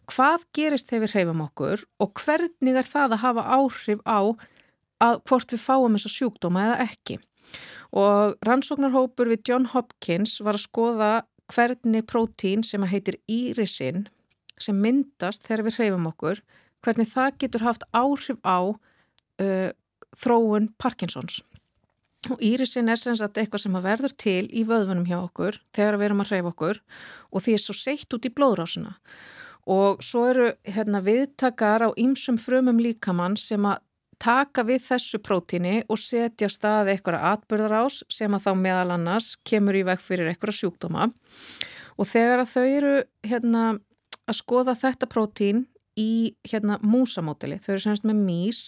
hvað gerist þegar við hreyfum okkur og hvernig er það að hafa áhrif á að hvort við fáum þessa sjúkdóma eða ekki. Og rannsóknarhópur við John Hopkins var að skoða hvernig prótín sem heitir írisinn sem myndast þegar við hreyfum okkur, hvernig það getur haft áhrif á uh, þróun Parkinsons. Og írisin er sem sagt eitthvað sem verður til í vöðvunum hjá okkur þegar við erum að hreyfa okkur og því er svo seitt út í blóðrásina. Og svo eru hérna, viðtakar á ýmsum frumum líkamann sem að taka við þessu prótíni og setja stað eitthvað atbyrðarás sem að þá meðal annars kemur í veg fyrir eitthvað sjúkdóma. Og þegar að þau eru hérna, að skoða þetta prótín í hérna músamótili. Þau eru semst með mís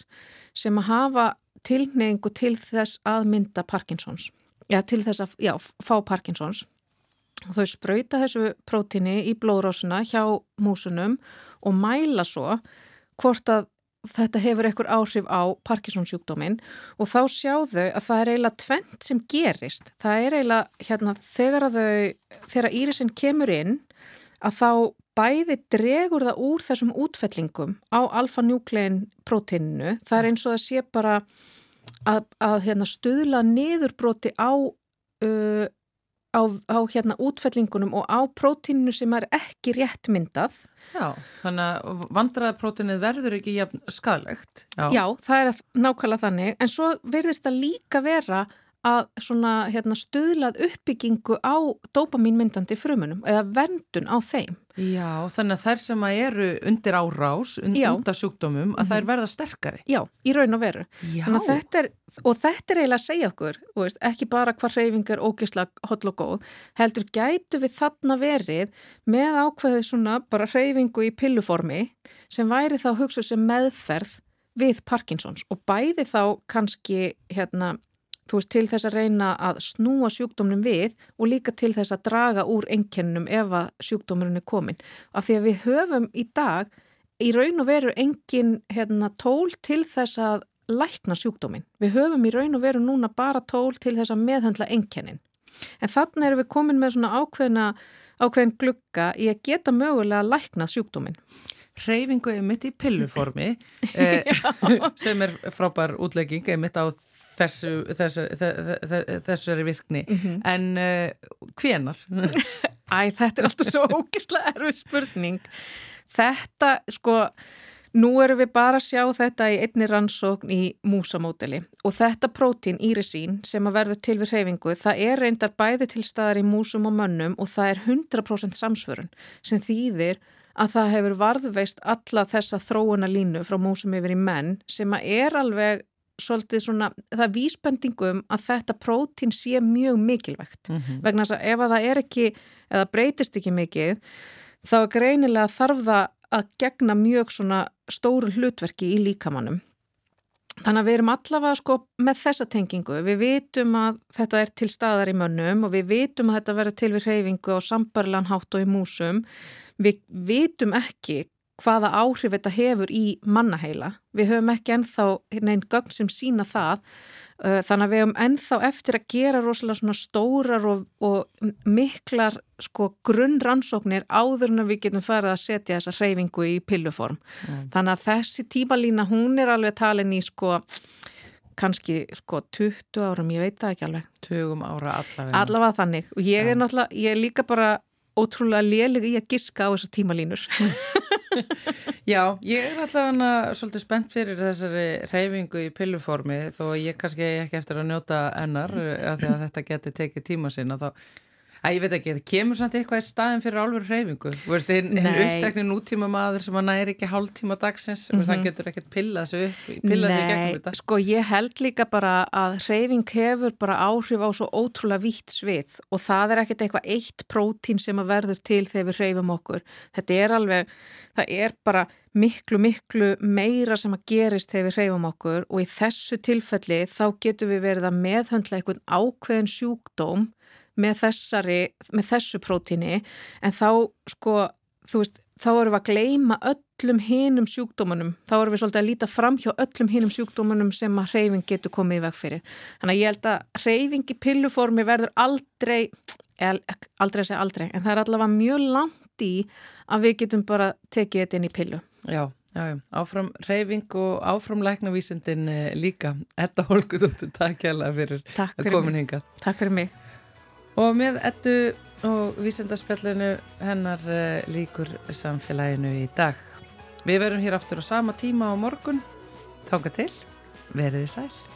sem að hafa tilneingu til þess að mynda Parkinsons. Já, til þess að já, fá Parkinsons. Þau spröyta þessu prótíni í blóðrásuna hjá músunum og mæla svo hvort að þetta hefur ekkur áhrif á Parkinsonsjúkdómin og þá sjáðu að það er eiginlega tvent sem gerist. Það er eiginlega hérna þegar að þau, þegar írisinn kemur inn að þá bæði dregur það úr þessum útfellingum á alfa-njúklein prótíninu. Það er eins og það sé bara að, að hérna, stuðla niðurbroti á uh, á, á hérna útfellingunum og á prótíninu sem er ekki rétt myndað. Já, þannig að vandraðaprótínið verður ekki jafn skadlegt. Já. Já, það er nákvæmlega þannig, en svo verðist það líka vera að svona hérna, stuðlað uppbyggingu á dopamínmyndandi frumunum eða verndun á þeim. Já, þannig að þær sem að eru undir árás, undir út af sjúkdómum, að þær verða sterkari. Já, í raun og veru. Já. Þetta er, og þetta er eiginlega að segja okkur, veist, ekki bara hvað reyfing er ógisla hotl og góð, heldur gætu við þarna verið með ákveðið svona bara reyfingu í pilluformi sem væri þá hugsuð sem meðferð við Parkinsons og bæði þá kannski hérna þú veist, til þess að reyna að snúa sjúkdómnum við og líka til þess að draga úr enginnum ef að sjúkdómurinn er komin. Af því að við höfum í dag í raun og veru engin hérna, tól til þess að lækna sjúkdóminn. Við höfum í raun og veru núna bara tól til þess að meðhandla enginnin. En þannig erum við komin með svona ákveðna, ákveðin glukka í að geta mögulega að lækna sjúkdóminn. Hreyfingu er mitt í pilluformi eh, sem er frábær útlegging, er mitt á þessu, þessu, þessari virkni mm -hmm. en uh, hvenar? Æ, þetta er alltaf svo ógislega erfið spurning þetta, sko nú erum við bara að sjá þetta í einni rannsókn í músamódeli og þetta prótín írisín sem að verður til við hreyfingu, það er reyndar bæði til staðar í músum og mönnum og það er 100% samsvörun sem þýðir að það hefur varðveist alla þessa þróuna línu frá músum yfir í menn sem að er alveg svolítið svona, það er vísbendingum að þetta prótín sé mjög mikilvægt. Mm -hmm. vegna þess að ef að það er ekki eða breytist ekki mikið þá er greinilega þarf það að gegna mjög svona stóru hlutverki í líkamannum þannig að við erum allavega sko með þessa tengingu, við vitum að þetta er til staðar í mönnum og við vitum að þetta verður til við hreyfingu og sambarlan hátt og í músum. Við vitum ekki hvaða áhrif þetta hefur í mannaheila. Við höfum ekki ennþá neinn gögn sem sína það uh, þannig að við höfum ennþá eftir að gera rosalega svona stórar og, og miklar sko grunnrannsóknir áður en við getum farið að setja þessa hreyfingu í pilluform. Mm. Þannig að þessi tímalína hún er alveg talin í sko kannski sko 20 árum, ég veit það ekki alveg. 20 ára allavega. Allavega þannig og ég er náttúrulega, ég er líka bara ótrúlega lélig í að giska á þessar tímalínur. Já, ég er allavega svolítið spennt fyrir þessari reyfingu í pilluformi þó ég kannski ekki eftir að njóta ennar af því að þetta geti tekið tíma sinna þá Æ, ég veit ekki, það kemur samt eitthvað í staðin fyrir álveru hreyfingu. Einn uppdækni nútíma maður sem að næri ekki hálf tíma dagsins, mm -hmm. það getur ekkert pillað sig upp, pillað sig gegnum þetta. Sko, ég held líka bara að hreyfing hefur bara áhrif á svo ótrúlega vítt svið og það er ekkert eitthvað eitt prótín sem að verður til þegar við hreyfum okkur. Þetta er alveg, það er bara miklu, miklu meira sem að gerist þegar við hreyfum okkur og í þessu tilfelli þá getur við verið að meðhöndla eitthvað ákveðin sjúkdóm með, þessari, með þessu prótíni en þá sko, þú veist, þá erum við að gleima öllum hinum sjúkdómanum, þá erum við svolítið að líta fram hjá öllum hinum sjúkdómanum sem að hreyfing getur komið í veg fyrir. Þannig að ég held að hreyfing í pilluformi verður aldrei, aldrei að segja aldrei, en það er allavega mjög langt í að við getum bara tekið þetta inn í pillu. Já. Já, já, áfram reyfing og áfram læknavísindin eh, líka. Þetta hólkuð út takk hjálpa fyrir, fyrir að komin hingað. Takk fyrir mig. Og með ettu og vísendarspjallinu hennar uh, líkur samfélaginu í dag. Við verum hér aftur á sama tíma á morgun. Þánga til, veriði sæl.